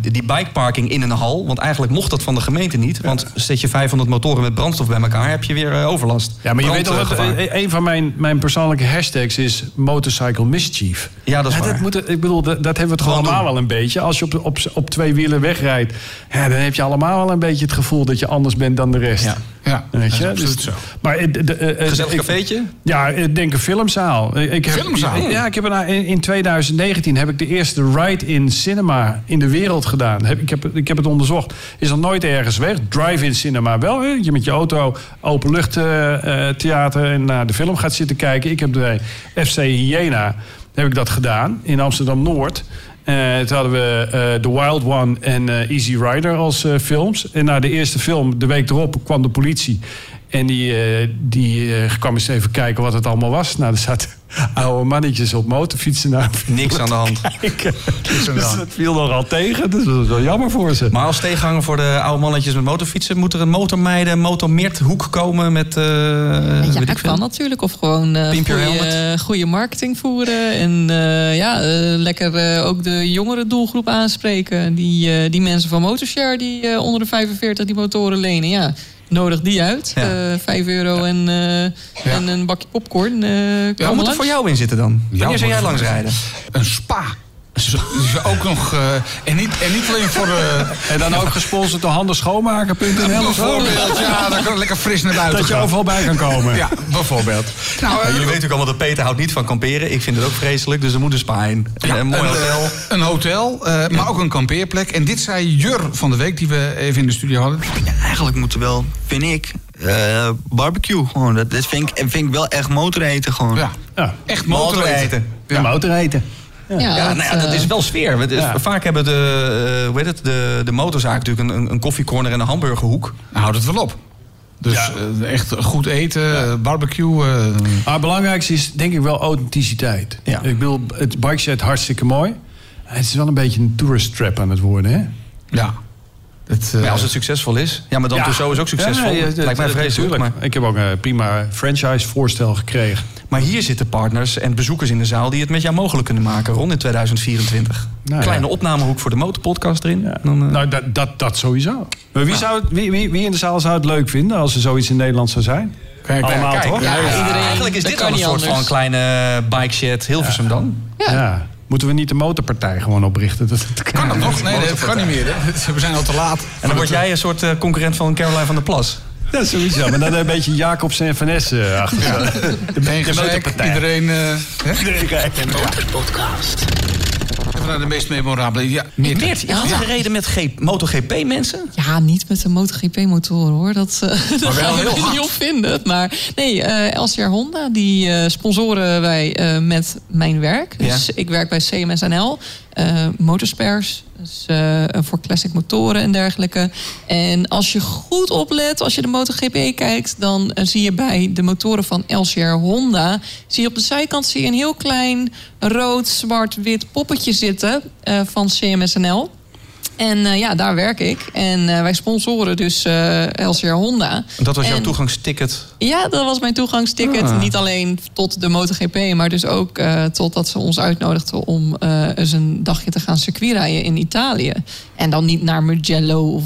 die bikeparking in een hal. Want eigenlijk mocht dat van de gemeente niet. Want zet je 500 motoren met brandstof bij elkaar, heb je weer eh, overlast. Ja, maar je weet al Brandgevaar. een een van mijn, mijn persoonlijke hashtags is motorcycle mischief. Ja, dat is waar. moet, ik bedoel, dat, dat hebben we toch Gewoon allemaal doen. wel een beetje. Als je op, op, op twee wielen wegrijdt, ja, dan heb je allemaal wel een beetje het gevoel dat je anders bent dan de rest. Ja. Ja, Weet dat je? is absoluut Dus- zo. Maar eh, de, de, eh, Gezellig ik- cafeetje? Ja, ik denk een filmzaal. Ik heb, Filmzaal? Ja, ik heb een, in, in 2019 heb ik de eerste ride-in cinema in de wereld gedaan. Heb, ik, heb, ik heb het onderzocht. Is nog nooit ergens weg. Drive-in cinema wel. Hè? Je met je auto openlucht eh, eh, theater en naar de film gaat zitten kijken. Ik heb bij FC Hyena heb ik dat gedaan in Amsterdam-Noord. Eh, toen hadden we eh, The Wild One en eh, Easy Rider als films. En na de eerste film, de week erop, kwam de politie. En die, eh, die eh, kwam eens even kijken wat het allemaal was. Nou, er zaten oude mannetjes op motorfietsen naar Niks aan de hand. Dus dat viel nogal tegen. Dus dat was wel jammer voor ze. Maar als tegenhanger voor de oude mannetjes met motorfietsen... moet er een motormeiden, motormeerthoek komen met... eh Ja, weet ik dat kan natuurlijk. Of gewoon eh goede, goede marketing voeren. En eh, ja, eh, lekker eh, ook de jongere doelgroep aanspreken. Die, eh, die mensen van Motorshare die eh, onder de 45 die motoren lenen. Ja, nodig die uit. Ja. Eh 5 euro en, eh, en een bakje popcorn. eh Waar kom moet er langs. voor jou in zitten dan? Wanneer zou jij maar- langs rijden? Een spa. Dus, dus ook nog... eh, en, niet, en niet alleen voor... eh En dan ook gesponsord door zo. bijvoorbeeld, ja, dan kan lekker fris naar buiten Dat je overal bij kan komen. Ja, bijvoorbeeld. Nou, Ja, eh, jullie weten ook allemaal dat Peter houdt niet van kamperen. Ik vind het ook vreselijk, dus er moet een spa in. Ja, een mooi hotel. eh, Een hotel, maar ook een kampeerplek. En dit zei Jur van de week, die we even in de studio hadden. Ja, eigenlijk moeten wel, vind ik, eh, barbecue. Gewoon. Dat, dat vind, ik, vind ik wel echt motoreten gewoon. Ja, Ja. echt Motoreten. motoreten. Ja. Motoreten. Ja, Ja, dat, nou ja, dat eh, is wel sfeer. Ja. Vaak hebben de, eh, hoe heet het, de, de motorzaak natuurlijk een, een koffiecorner en een hamburgerhoek. Nou, houdt het wel op. Dus Ja. eh, echt goed eten, eh, barbecue. eh, Maar het belangrijkste is denk ik wel authenticiteit. Ja. Ik bedoel, het bike shed hartstikke mooi. Het is wel een beetje een tourist trap aan het worden, hè? ja. Het, eh, Maar als het succesvol is. Ja, maar dan Tussauds is ook succesvol. Ja, ja, Het lijkt mij vreselijk. Maar, Ik heb ook een prima franchise voorstel gekregen. Maar hier zitten partners en bezoekers in de zaal die het met jou mogelijk kunnen maken rond in 2024. Nou, Kleine ja. opnamehoek voor de motorpodcast erin. Ja. Dan, eh, nou, dat, dat, dat sowieso. Maar wie, zou het, wie, wie, wie in de zaal zou het leuk vinden als er zoiets in Nederland zou zijn? Kijk, Allemaal kijk, toch? ja, ja. Iedereen, Eigenlijk is dit al een soort van kleine bike shed Hilversum dan. Ja. Moeten we niet de motorpartij gewoon oprichten? Dat, dat Kan dat nog? Nee, dat kan niet meer. Hè. We zijn al te laat. En dan word jij een soort eh, concurrent van Caroline van der Plas. Ja, sowieso. Maar dan een beetje Jacobs en Van Ness eh, achter. De, gezeik, motorpartij. iedereen... eh, hè? Iedereen kijkt. De Motorpodcast. Even naar de meest memorabele. Ja, Meert. Meert, je had gereden met G MotoGP mensen? Ja, niet met de MotoGP-motoren hoor. Dat, eh dat wel gaan we heel niet hard. op vinden. Maar nee, eh LCR Honda, die eh, sponsoren wij eh, met mijn werk. Dus Ja. ik werk bij CMSNL, eh motorspares. Dus, eh, voor classic motoren en dergelijke. En als je goed oplet, als je de MotoGP kijkt... dan eh, zie je bij de motoren van LCR Honda... zie je op de zijkant zie je een heel klein rood, zwart, wit poppetje zitten... eh, van CMSNL. En eh, ja, daar werk ik. En eh, wij sponsoren dus eh LCR Honda. Dat was jouw toegangsticket. Ja, dat was mijn toegangsticket. Ah. Niet alleen tot de MotoGP, maar dus ook eh totdat ze ons uitnodigden om eens een dagje te gaan circuitrijden in Italië. En dan niet naar Mugello of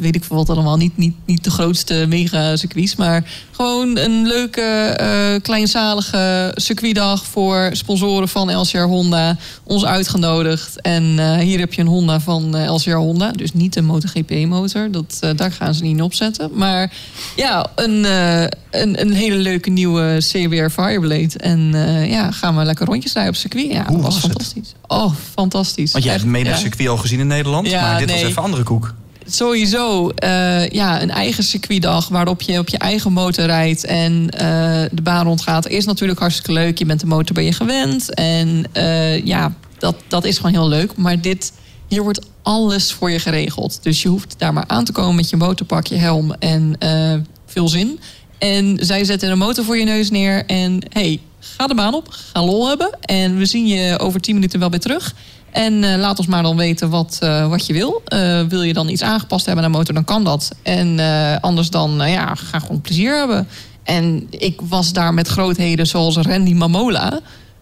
weet ik veel wat allemaal. Niet, niet, niet de grootste mega circuits, maar gewoon een leuke, kleinszalige circuitdag voor sponsoren van LCR Honda. Ons uitgenodigd. En hier heb je een Honda van eh, Honda. Dus niet een MotoGP-motor. Dat, eh, daar gaan ze niet in opzetten. Maar ja, een, eh, een, een hele leuke nieuwe CBR Fireblade. En eh, ja, gaan we lekker rondjes rijden op circuit. Ja, Hoe dat was was het? fantastisch. Oh, fantastisch. Want jij hebt Echt, het menig ja. circuit al gezien in Nederland. Ja, maar dit was even andere koek. Sowieso, ja, een eigen circuitdag waarop je op je eigen motor rijdt en de baan rondgaat. Is natuurlijk hartstikke leuk. Je bent de motor ben je gewend. En ja, dat, dat is gewoon heel leuk. Maar dit, hier wordt alles voor je geregeld. Dus je hoeft daar maar aan te komen met je motorpak, je helm en eh, veel zin. En zij zetten een motor voor je neus neer en hey, ga de baan op, ga lol hebben. En we zien je over 10 minuten wel weer terug. En eh, laat ons maar dan weten wat, eh, wat je wil. Wil je dan iets aangepast hebben aan de motor, dan kan dat. En anders dan, ja, ga gewoon plezier hebben. En ik was daar met grootheden zoals Randy Mamola.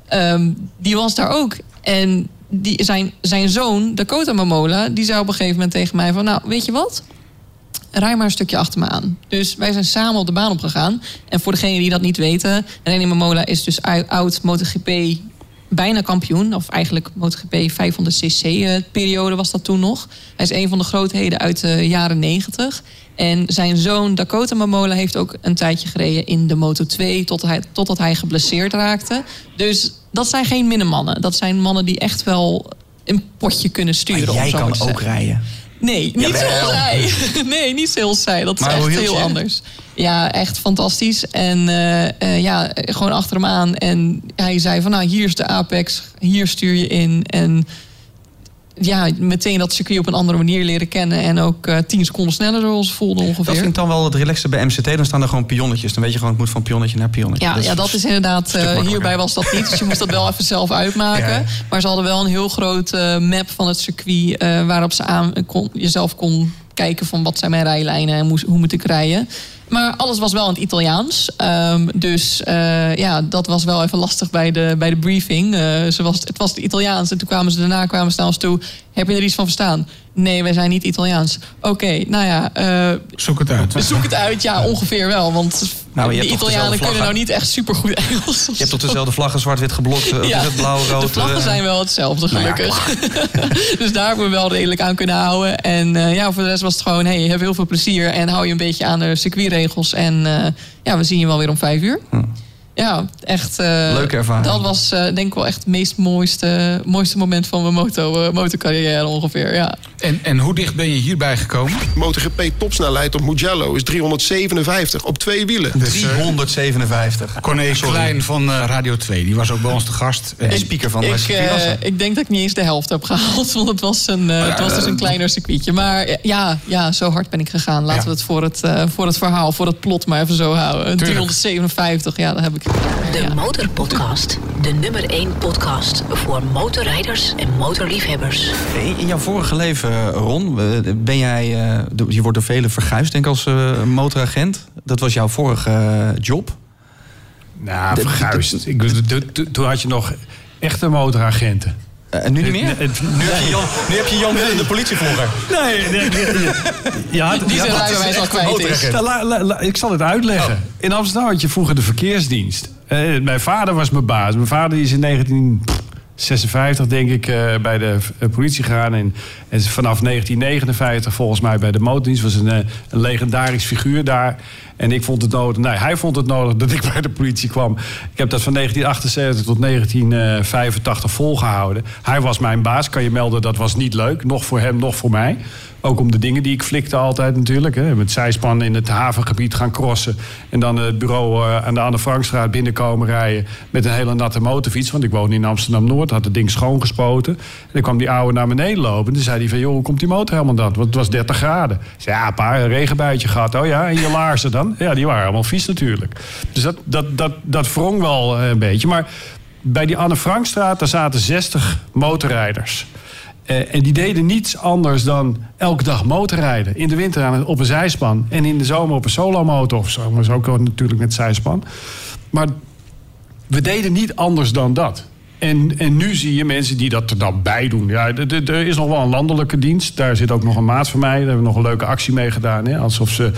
Ehm, die was daar ook. En die, zijn, zijn zoon, Dakota Mamola, die zei op een gegeven moment tegen mij van... Nou, weet je wat? Rij maar een stukje achter me aan. Dus wij zijn samen op de baan opgegaan. En voor degenen die dat niet weten... Randy Mamola is dus ou- oud MotoGP bijna kampioen. Of eigenlijk MotoGP 500cc eh, periode was dat toen nog. Hij is een van de grootheden uit de jaren 90. En zijn zoon Dakota Mamola heeft ook een tijdje gereden in de Moto 2... totdat hij, totdat hij geblesseerd raakte. Dus dat zijn geen minnemannen. Dat zijn mannen die echt wel een potje kunnen sturen. Maar jij kan ook zeggen. rijden. Nee, niet zoals zij. Nee, niet zoals zij. Dat is Maar echt heel anders. Ja, echt fantastisch. En eh, eh, ja, gewoon achter hem aan. En hij zei van, nou, hier is de Apex. Hier stuur je in. En ja, meteen dat circuit op een andere manier leren kennen. En ook eh, tien seconden sneller zoals het voelde ongeveer. Dat vind ik dan wel het relaxte bij MCT. Dan staan er gewoon pionnetjes. Dan weet je gewoon, ik moet van pionnetje naar pionnetje. Ja, ja, dat is inderdaad. hierbij was dat niet. Dus je moest dat wel even zelf uitmaken. Ja. Maar ze hadden wel een heel groot eh, map van het circuit. waarop ze aan, kon, jezelf kon kijken van wat zijn mijn rijlijnen en hoe moet ik rijden. Maar alles was wel in het Italiaans. Ehm, dus eh, ja, dat was wel even lastig bij de, bij de briefing. Eh, ze was, het was het Italiaans. En toen kwamen ze daarna kwamen ze naar ons toe. Heb je er iets van verstaan? Nee, wij zijn niet Italiaans. Oké, nou ja. eh, Zoek het uit. Zoek het uit, ja, ongeveer wel. Want Nou, de Italianen kunnen nou niet echt supergoed Engels. Je hebt toch dezelfde vlaggen, zwart-wit geblokt. eh, Ja, is het blauw, rood? de vlaggen eh, zijn wel hetzelfde, nou ja, gelukkig. dus daar hebben we wel redelijk aan kunnen houden. En eh, ja, voor de rest was het gewoon... hey, je hebt heel veel plezier en hou je een beetje aan de circuitregels. En eh, ja, we zien je wel weer om vijf uur. Ja, echt... eh, Leuke ervaring. Dat was eh, denk ik wel echt het meest mooiste, mooiste moment van mijn moto, eh, motorcarrière ongeveer, ja. En, en hoe dicht ben je hierbij gekomen? MotoGP topsnelheid op Mugello is 357 op twee wielen. Dus, eh, 357. Corné Klein van eh, Radio 2, die was ook bij ons te gast. De speaker van de Ik, eh, ik denk dat ik niet eens de helft heb gehaald. Want het was, een, eh, het was dus een kleiner circuitje. Maar eh, ja, ja, zo hard ben ik gegaan. Laten Ja. we het voor het, eh, voor het verhaal, voor het plot maar even zo houden. 357, ja, dat heb ik. De Ja. Motorpodcast. De nummer 1 podcast voor motorrijders en motorliefhebbers. In jouw vorige leven, Ron, eh, ben jij, eh, je wordt door velen verguisd, denk ik, als eh, motoragent. Dat was jouw vorige job. Nou, De- verguisd. Toen had je nog echte motoragenten. En nu niet meer? Nu heb je Jan, nu heb je Jan Willem, de politievolger. Nee, nee, nee. Je had, Die je zijn rijbewijs al kwijt is. Nou, la- la- la- ik zal het uitleggen. In Amsterdam had je vroeger de verkeersdienst. Eh, mijn vader was mijn baas. Mijn vader is in 1956, denk ik, eh, bij de eh, politie gegaan. En, en vanaf 1959 volgens mij bij de motordienst. Was een, eh, een legendarisch figuur daar. En ik vond het nodig... Nee, hij vond het nodig dat ik bij de politie kwam. Ik heb dat van 1978 tot 1985 volgehouden. Hij was mijn baas, kan je melden. Dat was niet leuk. Nog voor hem, nog voor mij. Ook om de dingen die ik flikte altijd natuurlijk. Hè. Met zijspan in het havengebied gaan crossen. En dan het bureau eh, aan de Anne Frankstraat binnenkomen rijden. Met een hele natte motorfiets. Want ik woonde in Amsterdam-Noord. Had het ding schoongespoten. En dan kwam die oude naar beneden lopen. En toen zei hij van, joh, hoe komt die motor helemaal dan? Want het was 30 graden. Ik zei, ja, pa, een regenbuitje gehad. Oh ja, en je laarzen dan? Ja, die waren allemaal vies natuurlijk. Dus dat, dat, dat, dat wrong wel eh, een beetje. Maar bij die Anne Frankstraat, daar zaten 60 motorrijders. Eh, en die deden niets anders dan elke dag motorrijden. In de winter aan, op een zijspan. En in de zomer op een solomotor. Of is ook natuurlijk met zijspan. Maar we deden niet anders dan dat. En, en nu zie je mensen die dat er dan bij doen. Ja, er is nog wel een landelijke dienst. Daar zit ook nog een maat van mij. Daar hebben we nog een leuke actie mee gedaan. Hè? Alsof ze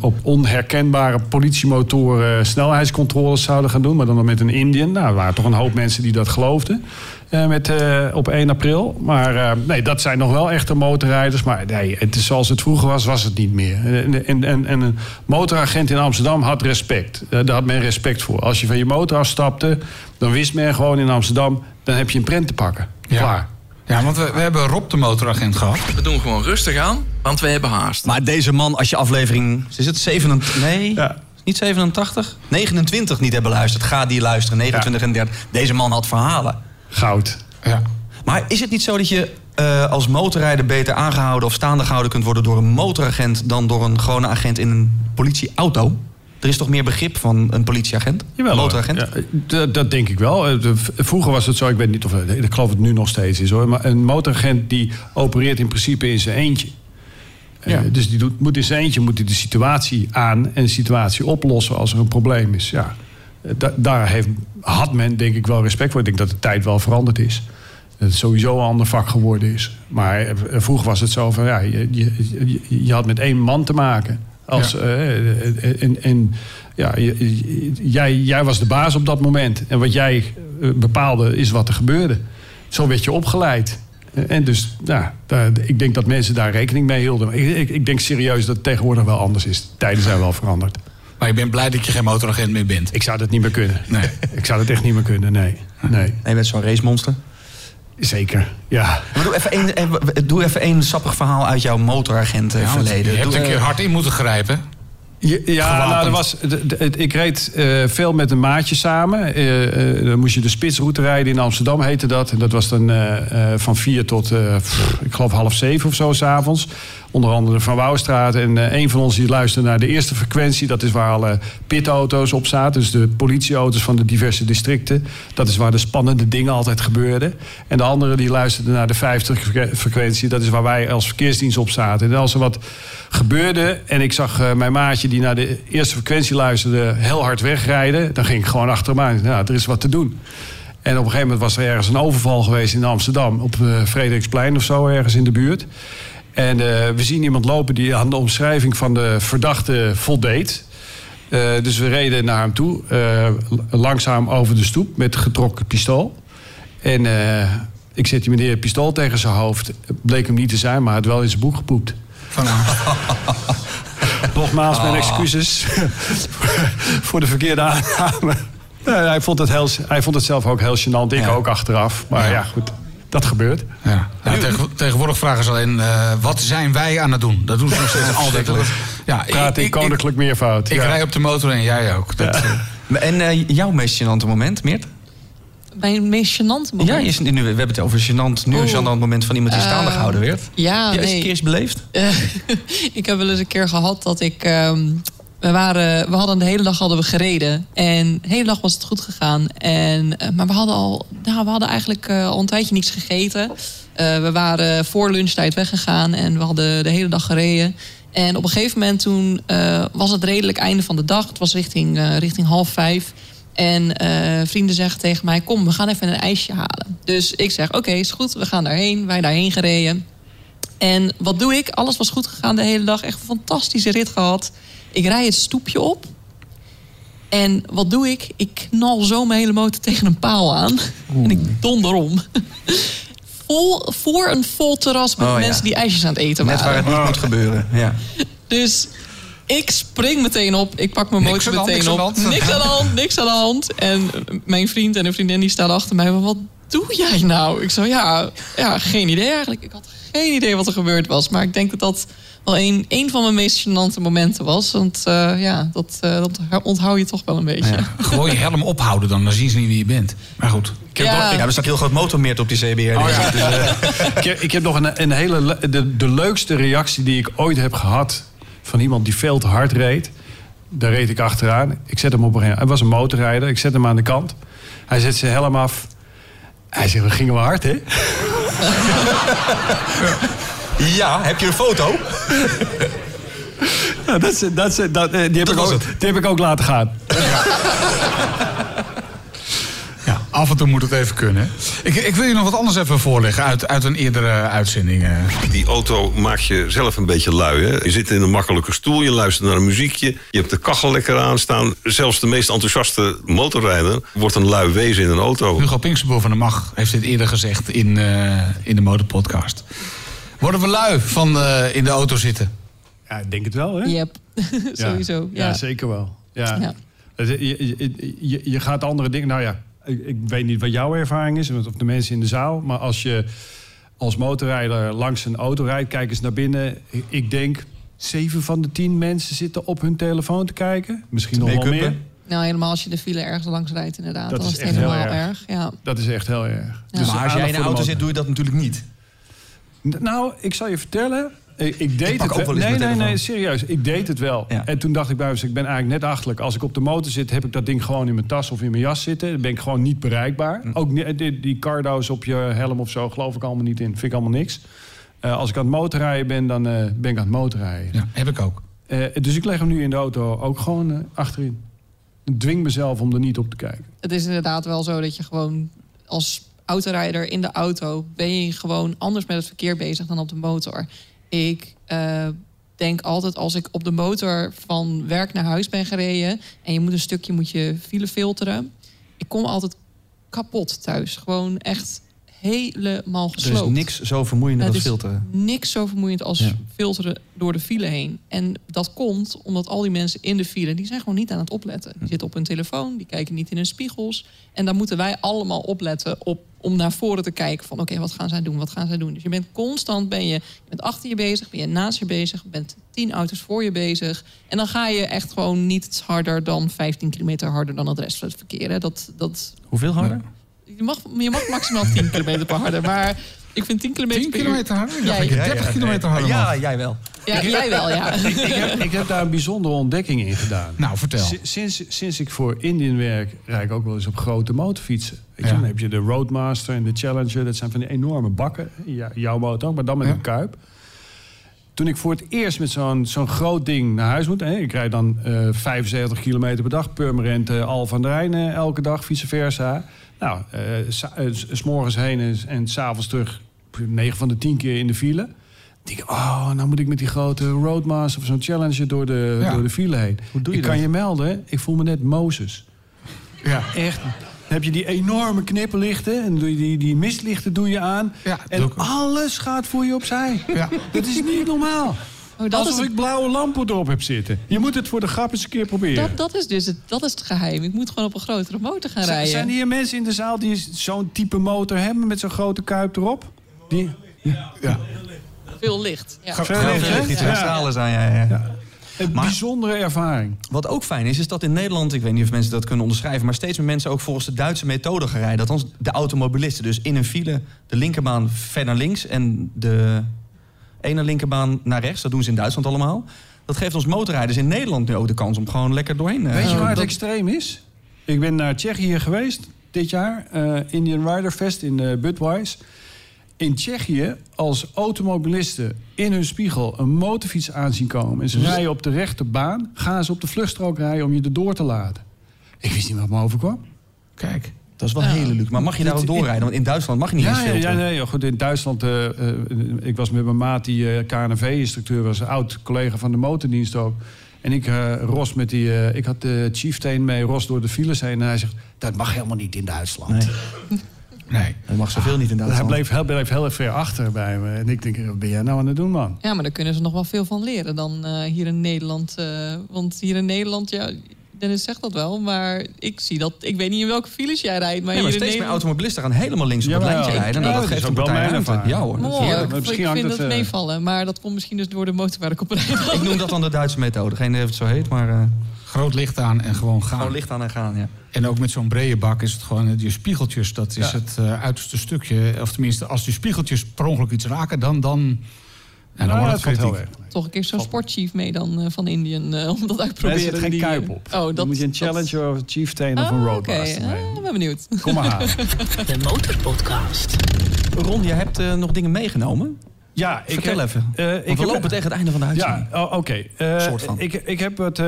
op onherkenbare politiemotoren snelheidscontroles zouden gaan doen. Maar dan nog met een Indian. Nou, er waren toch een hoop mensen die dat geloofden. Eh, met, eh, op 1 april. Maar eh, nee, dat zijn nog wel echte motorrijders. Maar nee, het is zoals het vroeger was, was het niet meer. En, en, en, en een motoragent in Amsterdam had respect. Eh, daar had men respect voor. Als je van je motor afstapte, dan wist men gewoon in Amsterdam... dan heb je een prent te pakken. Klaar. Ja, want we, we hebben Rob de motoragent gehad. We doen gewoon rustig aan, want we hebben haast. Maar deze man, als je aflevering... Is het 87? Nee, niet 87? 29 niet hebben beluisterd. Ga die luisteren, 29 en 30. Deze man had verhalen. Goud. Ja. Maar is het niet zo dat je eh, als motorrijder beter aangehouden... of staande gehouden kunt worden door een motoragent... dan door een gewone agent in een politieauto? Er is toch meer begrip van een politieagent? Jawel, hoor. motoragent? Ja, dat, denk ik wel. Eh, Vroeger was het zo, ik weet niet of ik geloof het nu nog steeds is hoor. Maar een motoragent die opereert in principe in zijn eentje. Eh, dus die doet, moet in zijn eentje moet hij de situatie aan en de situatie oplossen als er een probleem is. Ja. Eh, da- daar heeft, had men denk ik wel respect voor. Ik denk dat de tijd wel veranderd is. Dat het sowieso een ander vak geworden is. Maar eh, vroeger was het zo van ja, je, je, je- had met één man te maken. Als, Ja. eh, en, en ja, jij, jij was de baas op dat moment. En wat jij eh, bepaalde is wat er gebeurde. Zo werd je opgeleid. Eh, En dus, ja, daar, ik denk dat mensen daar rekening mee hielden. Ik, ik, ik denk serieus dat het tegenwoordig wel anders is. De tijden zijn wel veranderd. Maar je bent blij dat je geen motoragent meer bent. Ik zou dat niet meer kunnen. Nee. Ik zou dat echt niet meer kunnen, nee. nee. Nee, met zo'n racemonster. Zeker, ja. Maar doe even één, eh, doe even één sappig verhaal uit jouw motoragent eh, Ja, verleden. je hebt Doe, een keer hard in moeten grijpen. Ja, nou, er was, ik reed eh, veel met een maatje samen. Eh, eh, dan moest je de spitsroute rijden in Amsterdam, heette dat. En dat was dan eh, eh, van vier tot, eh, pff, ik geloof, half zeven of zo s'avonds. Onder andere van Wouwstraat. En eh, een van ons die luisterde naar de eerste frequentie. Dat is waar alle pitauto's op zaten. Dus de politieauto's van de diverse districten. Dat is waar de spannende dingen altijd gebeurden. En de andere die luisterde naar de 50 fre- frequentie. Dat is waar wij als verkeersdienst op zaten. En als er wat gebeurde en ik zag eh, mijn maatje die naar de eerste frequentie luisterde heel hard wegrijden. Dan ging ik gewoon achter hem aan. Nou, er is wat te doen. En op een gegeven moment was er ergens een overval geweest in Amsterdam. Op eh, Frederiksplein of zo, ergens in de buurt. En eh, we zien iemand lopen die aan de omschrijving van de verdachte voldeed. Eh, dus we reden naar hem toe, eh, langzaam over de stoep met getrokken pistool. En ik zet die meneer een pistool tegen zijn hoofd. Bleek hem niet te zijn, maar hij had wel in zijn boek gepoept. Nogmaals, mijn Ah. excuses voor de verkeerde aanname. Hij, vond het heel, hij vond het zelf ook heel gênant. Ik Ja. ook achteraf. Maar ja, goed, dat gebeurt. Ja. Ja, tegen- tegenwoordig vragen ze alleen, eh, wat zijn wij aan het doen? Dat doen ze nog steeds altijd. Ja, Praat in koninklijk meervoud. Ik Ja. rij op de motor en jij ook. Dat, eh, En eh, jouw meest gênante moment, Meert? Mijn meest gênante moment. Ja, is- nu, we hebben het over gênant, nu een gênant moment van iemand die staande Eh, gehouden werd. Ja, Heb je eens nee. een keer eens beleefd? Ik heb wel eens een keer gehad dat ik. ehm, we, waren, we hadden de hele dag hadden we gereden. En de hele dag was het goed gegaan. En, eh, maar we hadden, al, nou, we hadden eigenlijk eh, al een tijdje niks gegeten. Eh, we waren voor lunchtijd weggegaan en we hadden de hele dag gereden. En op een gegeven moment toen was het redelijk einde van de dag. Het was richting, richting half vijf. En vrienden zeggen tegen mij: Kom, we gaan even een ijsje halen. Dus ik zeg: Oké, is goed, we gaan daarheen. Wij daarheen gereden. En wat doe ik? Alles was goed gegaan de hele dag. Echt een fantastische rit gehad. Ik rij het stoepje op. En wat doe ik? Ik knal zo mijn hele motor tegen een paal aan. En ik donder om. Vol, voor een vol terras met Oh, ja. mensen die ijsjes aan het eten Net waar waren. het niet moet gebeuren. Ja. Dus ik spring meteen op. Ik pak mijn Niks motor aan de hand, meteen niks aan op. de hand. Niks aan de hand, niks aan de hand. En mijn vriend en een vriendin die staan achter mij. Wat doe jij nou? Ik zo, ja, ja, geen idee eigenlijk. Ik had geen idee wat er gebeurd was. Maar ik denk dat dat wel een, een van mijn meest gênante momenten was. Want eh, ja, dat, eh, dat onthoud je toch wel een beetje. gewoon je helm ophouden dan, dan zien ze niet wie je bent. Maar goed. Ik heb Ja. nog- ja, er staat heel groot motormeert op die CBR. Oh, Dus, ja. dus, eh, ik, heb, ik heb nog een, een hele. le- De, de leukste reactie die ik ooit heb gehad. van iemand die veel te hard reed. Daar reed ik achteraan. Ik zet hem op een gegeven Hij was een motorrijder. Ik zet hem aan de kant. Hij zet zijn helm af. Hij zegt: We gingen wel hard, hè? Ja, heb je een foto? Ja, dat, is- dat, is- dat, eh, die, heb ik ook, het. die heb ik ook laten gaan. Ja, af en toe moet het even kunnen. Ik, ik wil je nog wat anders even voorleggen uit, uit een eerdere uitzending. eh. Die auto maakt je zelf een beetje lui. Hè? Je zit in een makkelijke stoel, je luistert naar een muziekje... je hebt de kachel lekker aanstaan. Zelfs de meest enthousiaste motorrijder wordt een lui wezen in een auto. Hugo Pinksterboer van de Mag heeft dit eerder gezegd in, eh, in de Motorpodcast. Worden we lui van eh, in de auto zitten? Ja, ik denk het wel, hè? Yep, sowieso. Ja. Ja, zeker wel. Ja. Ja. Het- Je, je, je, je gaat andere dingen... Nou ja, ik, ik weet niet wat jouw ervaring is... of de mensen in de zaal... maar als je als motorrijder langs een auto rijdt... kijk eens naar binnen. Ik- denk... Zeven van de tien mensen zitten op hun telefoon te kijken. Misschien nog wel meer. Nou, helemaal als je de file ergens langs rijdt, inderdaad. Dat dan is echt heel helemaal erg. erg. Ja. Dat is echt heel erg. Ja. Dus maar als jij aandacht in de auto zit, doe je dat natuurlijk niet. Nou, ik zal je vertellen. Ik, ik deed het ook wel Nee, nee, nee, serieus. Ik deed het wel. Ja. En toen dacht ik bij mezelf, ik ben eigenlijk net achterlijk. Als ik op de motor zit, heb ik dat ding gewoon in mijn tas of in mijn jas zitten. Dan ben ik gewoon niet bereikbaar. Hm. Ook die, die cardo's op je helm of zo, geloof ik allemaal niet in. Vind ik allemaal niks. Eh, als ik aan het motorrijden ben, dan eh, ben ik aan het motorrijden. Ja, heb ik ook. Eh, dus ik leg hem nu in de auto ook gewoon achterin. Ik dwing mezelf om er niet op te kijken. Het is inderdaad wel zo dat je gewoon als autorijder in de auto... ben je gewoon anders met het verkeer bezig dan op de motor. Ik eh, denk altijd als ik op de motor van werk naar huis ben gereden... en je moet een stukje moet je file filteren... ik kom altijd kapot thuis. Gewoon echt helemaal Er gesloopt. is niks zo vermoeiend als filteren. niks zo vermoeiend als Ja. filteren door de file heen. En dat komt omdat al die mensen in de file... die zijn gewoon niet aan het opletten. Hm. Die zitten op hun telefoon, die kijken niet in hun spiegels. En dan moeten wij allemaal opletten op, om naar voren te kijken... van oké, wat gaan zij doen, wat gaan zij doen? Dus je bent constant, ben je, je bent achter je bezig... ben je naast je bezig, bent tien auto's voor je bezig... en dan ga je echt gewoon niet harder dan 15 kilometer harder... dan het rest van het verkeer. Hè. Dat, dat, Hoeveel harder? je, mag, je mag maximaal 10 kilometer per harder, maar... Ik vind 10 kilometer 10 per uur- kilometer harder? Ik dat je 30 kilometer harder Ja, jij wel. Ja, jij wel, ja. ik, heb, ik heb daar een bijzondere ontdekking in gedaan. Nou, vertel. Si- Sinds, sinds ik voor Indian werk, rijd ik ook wel eens op grote motorfietsen. Weet je, Ja. Dan heb je de Roadmaster en de Challenger. Dat zijn van die enorme bakken. Ja, jouw motor ook, maar dan met Ja. een kuip. Toen ik voor het eerst met zo'n zo'n groot ding naar huis moet... Hè, ik rijd dan eh 75 kilometer per dag... permanent eh, Al van der Rijn eh, elke dag, vice versa. Nou, eh, sa- eh, s- s morgens heen en, en s'avonds terug... 9 van de 10 keer in de file. Dan denk ik, oh, nou moet ik met die grote Roadmaster of zo'n Challenger door de, Ja. door de file heen. Hoe doe je ik kan dat? je melden, ik voel me net Mozes. Ja. Echt. Dan heb je die enorme knipperlichten en doe je die, die mistlichten doe je aan. Ja, en alles gaat voor je opzij. Ja. Dat is niet normaal. Oh, dat, Alsof is, ik blauwe lampen erop heb zitten. Je moet het voor de grap eens een keer proberen. dat, dat is dus het, dat is het geheim. Ik moet gewoon op een grotere motor gaan Z- rijden. Zijn hier mensen in de zaal die zo'n type motor hebben met zo'n grote kuip erop? Die, Ja. Veel licht. Ja. Veel Veel licht, hè? die twee stralen zijn. Ja, ja. Een Maar- bijzondere ervaring. Wat ook fijn is, is dat in Nederland, ik weet niet of mensen dat kunnen onderschrijven, maar steeds meer mensen ook volgens de Duitse methode gaan rijden. Althans, de automobilisten. Dus in een file de linkerbaan ver naar links en de ene linkerbaan naar rechts. Dat doen ze in Duitsland allemaal. Dat geeft ons motorrijders in Nederland nu ook de kans om gewoon lekker doorheen. eh, Weet je waar het dat- extreem is? Ik ben naar Tsjechië geweest dit jaar. eh, Indian Rider Fest in eh Budweis. In Tsjechië, als automobilisten in hun spiegel een motorfiets aanzien komen... en ze rijden op de rechte baan, gaan ze op de vluchtstrook rijden om je erdoor te laten. Ik wist niet wat me overkwam. Kijk. Dat is wel hele luxe. Maar mag je daar ook doorrijden? Want in Duitsland mag je niet eens Ja, ja, ja, nee, ja, goed, in Duitsland, eh, eh, ik was met mijn maat, die eh, KNV-instructeur was, een oud collega van de motordienst ook. En ik, eh, Ros met die, eh, ik had de chieftain mee, Ros door de files heen. En hij zegt, dat mag helemaal niet in Duitsland. Nee, Nee. dat mag zoveel niet in Hij bleef, hij bleef heel erg ver achter bij me. En ik denk, wat ben jij nou aan het doen, man? Ja, maar daar kunnen ze nog wel veel van leren dan eh, hier in Nederland. eh, want hier in Nederland, ja, Dennis zegt dat wel, maar ik zie dat. Ik weet niet in welke files jij rijdt, maar Nee, steeds meer automobilisten gaan helemaal links op het lijntje rijden. Ja, Nou, dat dat geeft is ook wel mijn ervaring. Ja hoor. dat Mooi, ik, misschien ik vind het, het eh, meevallen, maar dat komt misschien dus door de motor waar ik op rijd. Ik noem dat dan de Duitse methode. Geen idee of het zo heet, maar eh, Groot licht aan en gewoon gaan. gewoon licht aan en gaan. Ja. En ook met zo'n brede bak is het gewoon eh, je spiegeltjes. Dat is Ja. het eh, uiterste stukje. Of tenminste, als die spiegeltjes per ongeluk iets raken, dan, dan, en dan Ja, wordt dat het heel erg. Toch een keer zo'n sportchief mee dan eh, van Indian eh, om dat uit te Nee, er proberen. zit geen Die, kuip eh, op. Oh, dat Dan moet je een dat- Challenger of een Chieftain of Ah, een Oké, Roadmaster ah, mee. ben benieuwd. Kom maar halen. De Motorpodcast. Ron, je hebt eh, nog dingen meegenomen. Ja, ik Vertel heb- even. eh, ik we heb- lopen tegen het einde van de uitzending. Ja, oh, oké. Eh, Soort van. Ik, ik heb wat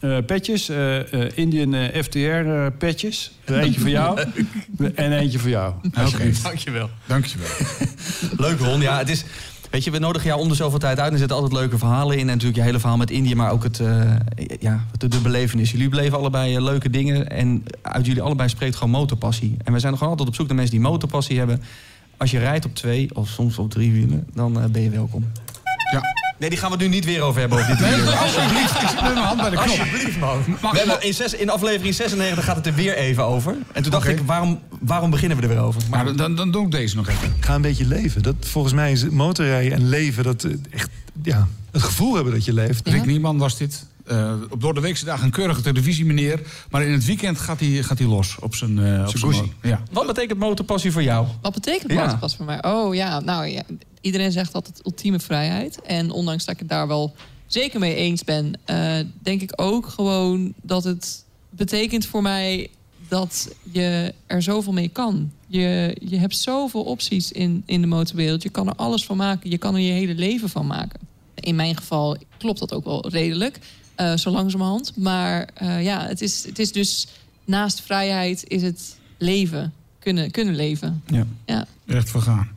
eh, eh, petjes, eh, eh, Indian eh, FTR eh, petjes. Eentje voor jou en eentje voor jou. Alsjeblieft. Dankjewel. Dankjewel. Leuk Ron, ja, het is... Weet je, we nodigen jou om de zoveel tijd uit. En er zitten altijd leuke verhalen in. En natuurlijk je hele verhaal met Indië, maar ook het, eh, ja, de, de belevenis. Jullie beleven allebei leuke dingen. En uit jullie allebei spreekt gewoon motorpassie. En wij zijn gewoon altijd op zoek naar mensen die motorpassie hebben. Als je rijdt op twee of soms op drie wielen, dan ben je welkom. Ja. Nee, die gaan we nu niet weer over hebben. Over Nee, wielen. alsjeblieft. Ik zit met mijn hand bij de knop. Alsjeblieft, man. Mag- We hebben in, zes, in aflevering 96 gaat het er weer even over. En toen dacht ik, waarom, waarom beginnen we er weer over? Maar dan, dan doe ik deze nog even. Ga een beetje leven. Dat, volgens mij is motorrijden en leven dat eh, echt ja, het gevoel hebben dat je leeft. Rick Nieman was dit. Eh, op door de weekse dag een keurige televisiemeneer. Maar in het weekend gaat hij, gaat hij los op zijn, eh op zijn Ja. Wat betekent motorpassie voor jou? Wat betekent Ja. motorpas voor mij? Oh ja, nou ja, iedereen zegt altijd ultieme vrijheid. En ondanks dat ik het daar wel zeker mee eens ben, eh, denk ik ook gewoon dat het betekent voor mij dat je er zoveel mee kan. Je, je hebt zoveel opties in, in de motorwereld. Je kan er alles van maken. Je kan er je hele leven van maken. In mijn geval klopt dat ook wel redelijk, eh, zo langzamerhand. Maar eh, ja, het is, het is dus naast vrijheid is het leven. Kunnen, kunnen leven. Ja. Ja. Recht voor gaan.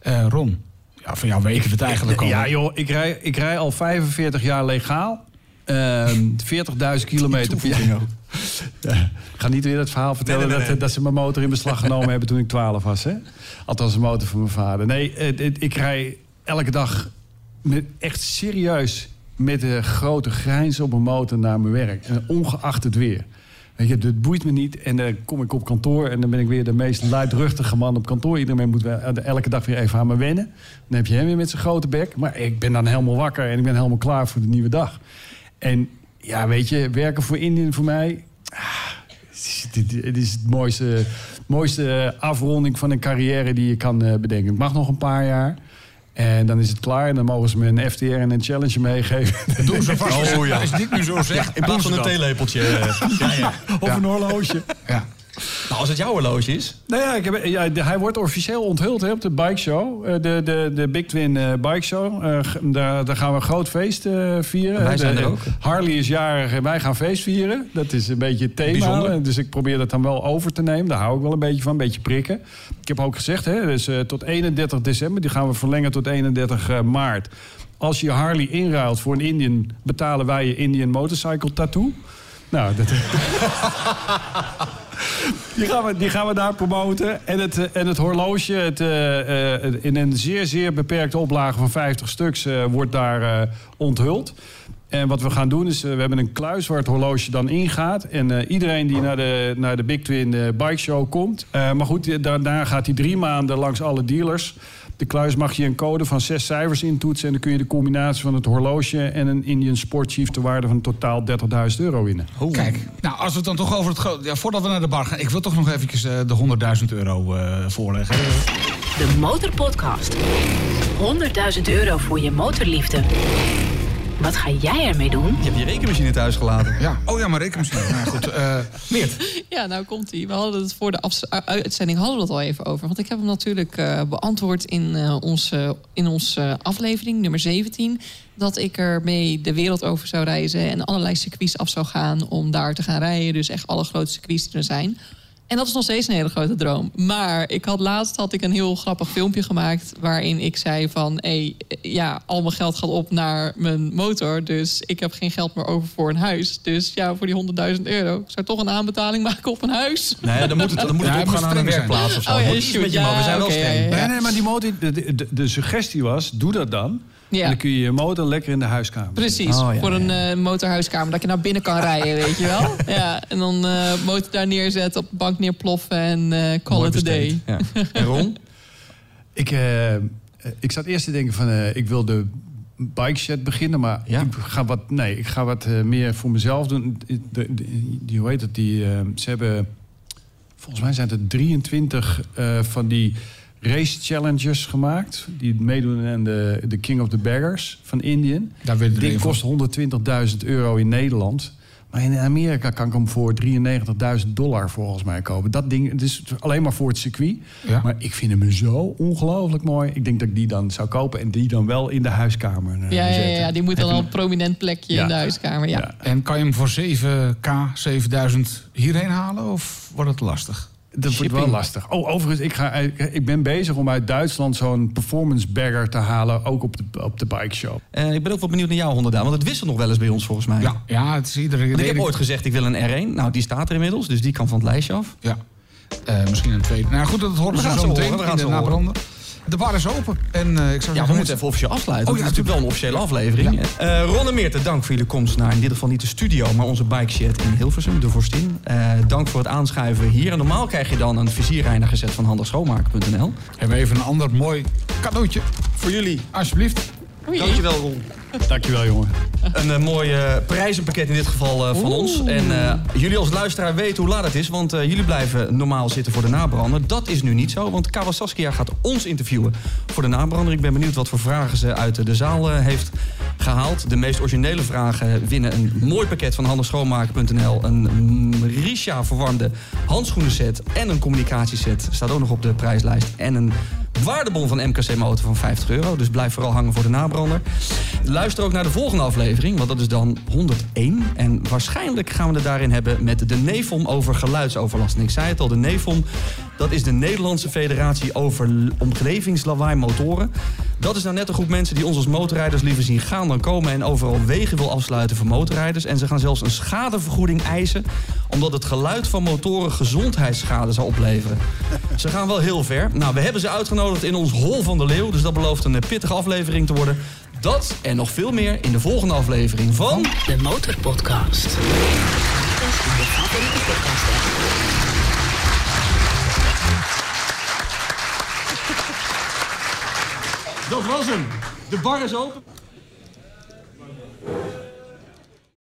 Eh, Ron, ja, van jou weten we het eigenlijk al. Ja, joh, ik rij, ik rij al 45 jaar legaal. Ehm 40.000 kilometer per jaar. Ja, ik ga niet weer het verhaal vertellen Nee, nee, nee, Dat, dat ze mijn motor in beslag genomen hebben toen ik 12 was. Hè? Althans, een motor van mijn vader. Nee, het- ik rij elke dag met, echt serieus met een grote grijns op mijn motor naar mijn werk. En ongeacht het weer. Weet je, het boeit me niet. En dan kom ik op kantoor en dan ben ik weer de meest luidruchtige man op kantoor. Iedereen moet wel elke dag weer even aan me wennen. Dan heb je hem weer met zijn grote bek. Maar ik ben dan helemaal wakker en ik ben helemaal klaar voor de nieuwe dag. En ja, weet je, werken voor Indië voor mij... ah, Het is, het is het mooiste, mooiste afronding van een carrière die je kan eh, bedenken. Het mag nog een paar jaar. En dan is het klaar. En dan mogen ze me een FTR en een challenge meegeven. Doen ze vast. Oh, ja. Als je dit nu zo zegt. In plaats van ze een theelepeltje. eh, ja, ja. Of een horloge. Ja. Nou, als het jouw horloge is. Nou ja, ik heb, ja, hij wordt officieel onthuld hè, op de bike show. Eh, de, de, de Big Twin eh, Bike Show. Eh, daar, daar gaan we een groot feest vieren. Wij De- zijn er ook. Harley is jarig en wij gaan feest vieren. Dat is een beetje het thema. Bijzonder. Dus ik probeer dat dan wel over te nemen. Daar hou ik wel een beetje van, een beetje prikken. Ik heb ook gezegd, hè, dus, tot 31 december. Die gaan we verlengen tot 31 eh, maart. Als je Harley inruilt voor een Indian... betalen wij je Indian Motorcycle Tattoo. Nou, dat... Die gaan, we, die gaan we daar promoten. En het, eh, en het horloge het, eh, eh, in een zeer, zeer beperkte oplage van 50 stuks wordt daar onthuld. En wat we gaan doen is, we hebben een kluis waar het horloge dan ingaat. En iedereen die naar de, naar de Big Twin Bike Show komt. maar goed, daarna gaat hij drie maanden langs alle dealers. De kluis mag je een code van zes cijfers intoetsen. En dan kun je de combinatie van het horloge en een Indian Sport Chief... ter waarde van totaal 30.000 euro winnen. Kijk, nou, als we het dan toch over het grote... Ja, voordat we naar de bar gaan, ik wil toch nog eventjes eh, de 100.000 euro eh, voorleggen. De Motorpodcast. 100.000 euro voor je motorliefde. Wat ga jij ermee doen? Je hebt je rekenmachine thuis gelaten. Ja, oh ja, maar rekenmachine. Nou goed, eh Meert. Ja, nou komt ie. We hadden het voor de uitzending hadden we het al even over. Want ik heb hem natuurlijk eh, beantwoord in eh, onze, in onze aflevering, nummer 17. Dat ik ermee de wereld over zou reizen en allerlei circuits af zou gaan om daar te gaan rijden. Dus echt alle grote circuits die er zijn. En dat is nog steeds een hele grote droom. Maar ik had laatst had ik een heel grappig filmpje gemaakt. waarin ik zei van. Hé, ja, al mijn geld gaat op naar mijn motor. Dus ik heb geen geld meer over voor een huis. Dus ja, voor die 100.000 euro. Ik zou toch een aanbetaling maken op een huis. Nee, dan moet het, dan moet het Ja, het moet opgaan aan een werkplaats of zo. Oh ja, shoot. motor. We zijn Ja, wel streng. ja, ja, Nee, nee, maar die motor, de, de, de suggestie was, doe dat dan. Ja. En dan kun je je motor lekker in de huiskamer. Precies, Oh, ja, voor een eh, motorhuiskamer. Dat je naar binnen kan rijden, weet je wel. Ja, en dan eh motor daar neerzetten, op de bank neerploffen en eh call Mooi it a day. En Ron? Ik, ik zat eerst te denken van, eh, ik wil de bike shed beginnen, maar Ja. ik ga wat, nee, ik ga wat eh, meer voor mezelf doen. De, de- die, die- hoe heet het? Die, eh, ze hebben, volgens mij zijn er 23 eh, van die race challenges gemaakt, die meedoen aan de, de King of the Baggers van ding er kost 120.000 euro in Nederland. Maar In Amerika kan ik hem voor 93.000 dollar volgens mij kopen. Dat ding, het is alleen maar voor het circuit. Ja. Maar ik vind hem zo ongelooflijk mooi. Ik denk dat ik die dan zou kopen en die dan wel in de huiskamer eh, Ja, ja, zetten. ja, die moet dan al een prominent plekje Ja. in de huiskamer. Ja. En kan je hem voor 7k, 7000 hierheen halen? Of wordt het lastig? Dat wordt wel lastig. Oh, overigens, ik, ga, ik ben bezig om uit Duitsland zo'n performance bagger te halen. Ook op de, op de bike shop. Eh, ik ben ook wel benieuwd naar jou, Honderdaan. Want het wisselt nog wel eens bij ons volgens mij. Ja, ja het is iedere Want ik heb ooit gezegd, ik wil een R1. Nou, die staat er inmiddels, dus die kan van het lijstje af. Ja. Eh, misschien een tweede. Nou goed, dat horen We ze gaan zo ze meteen horen, we gaan ze horen. De bar is open. En eh, ik zou Ja, we moeten even officieel afsluiten. Oh, ja, het is natuurlijk wel een officiële aflevering. Eh Ron en Meerte, dank voor jullie komst naar in dit geval niet de studio, maar onze bike shed in Hilversum, de Vorstin. Eh, dank voor het aanschuiven hier. En normaal krijg je dan een vizierreiniger gezet van handigschoonmaken.nl. Hebben we even een ander mooi cadeautje voor jullie, alsjeblieft. Dankjewel, Ron. Dankjewel, jongen. Een eh, mooi eh, prijzenpakket in dit geval eh, van ons. En eh, jullie als luisteraar weten hoe laat het is. Want eh, jullie blijven normaal zitten voor de nabrander. Dat is nu niet zo, want Kawa Saskia gaat ons interviewen voor de nabrander. Ik ben benieuwd wat voor vragen ze uit de zaal heeft gehaald. De meest originele vragen winnen een mooi pakket van handigschoonmaken.nl. Een mm, Risha verwarmde handschoenenset en een communicatieset. Staat ook nog op de prijslijst. En een waardebon van MKC Motor van 50 euro. Dus blijf vooral hangen voor de nabrander. Luister ook naar de volgende aflevering, want dat is dan 101. En waarschijnlijk gaan we het daarin hebben met de NEFOM over geluidsoverlast. En ik zei het al, de NEFOM, dat is de Nederlandse Federatie over Omgevingslawaai Motoren. Dat is nou net een groep mensen die ons als motorrijders liever zien gaan dan komen... en overal wegen wil afsluiten voor motorrijders. En ze gaan zelfs een schadevergoeding eisen... omdat het geluid van motoren gezondheidsschade zou opleveren. Ze gaan wel heel ver. Nou, we hebben ze uitgenodigd in ons Hol van de Leeuw... dus dat belooft een eh, pittige aflevering te worden... Dat en nog veel meer in de volgende aflevering van... De Motorpodcast. Podcast. Dat was hem. De bar is open.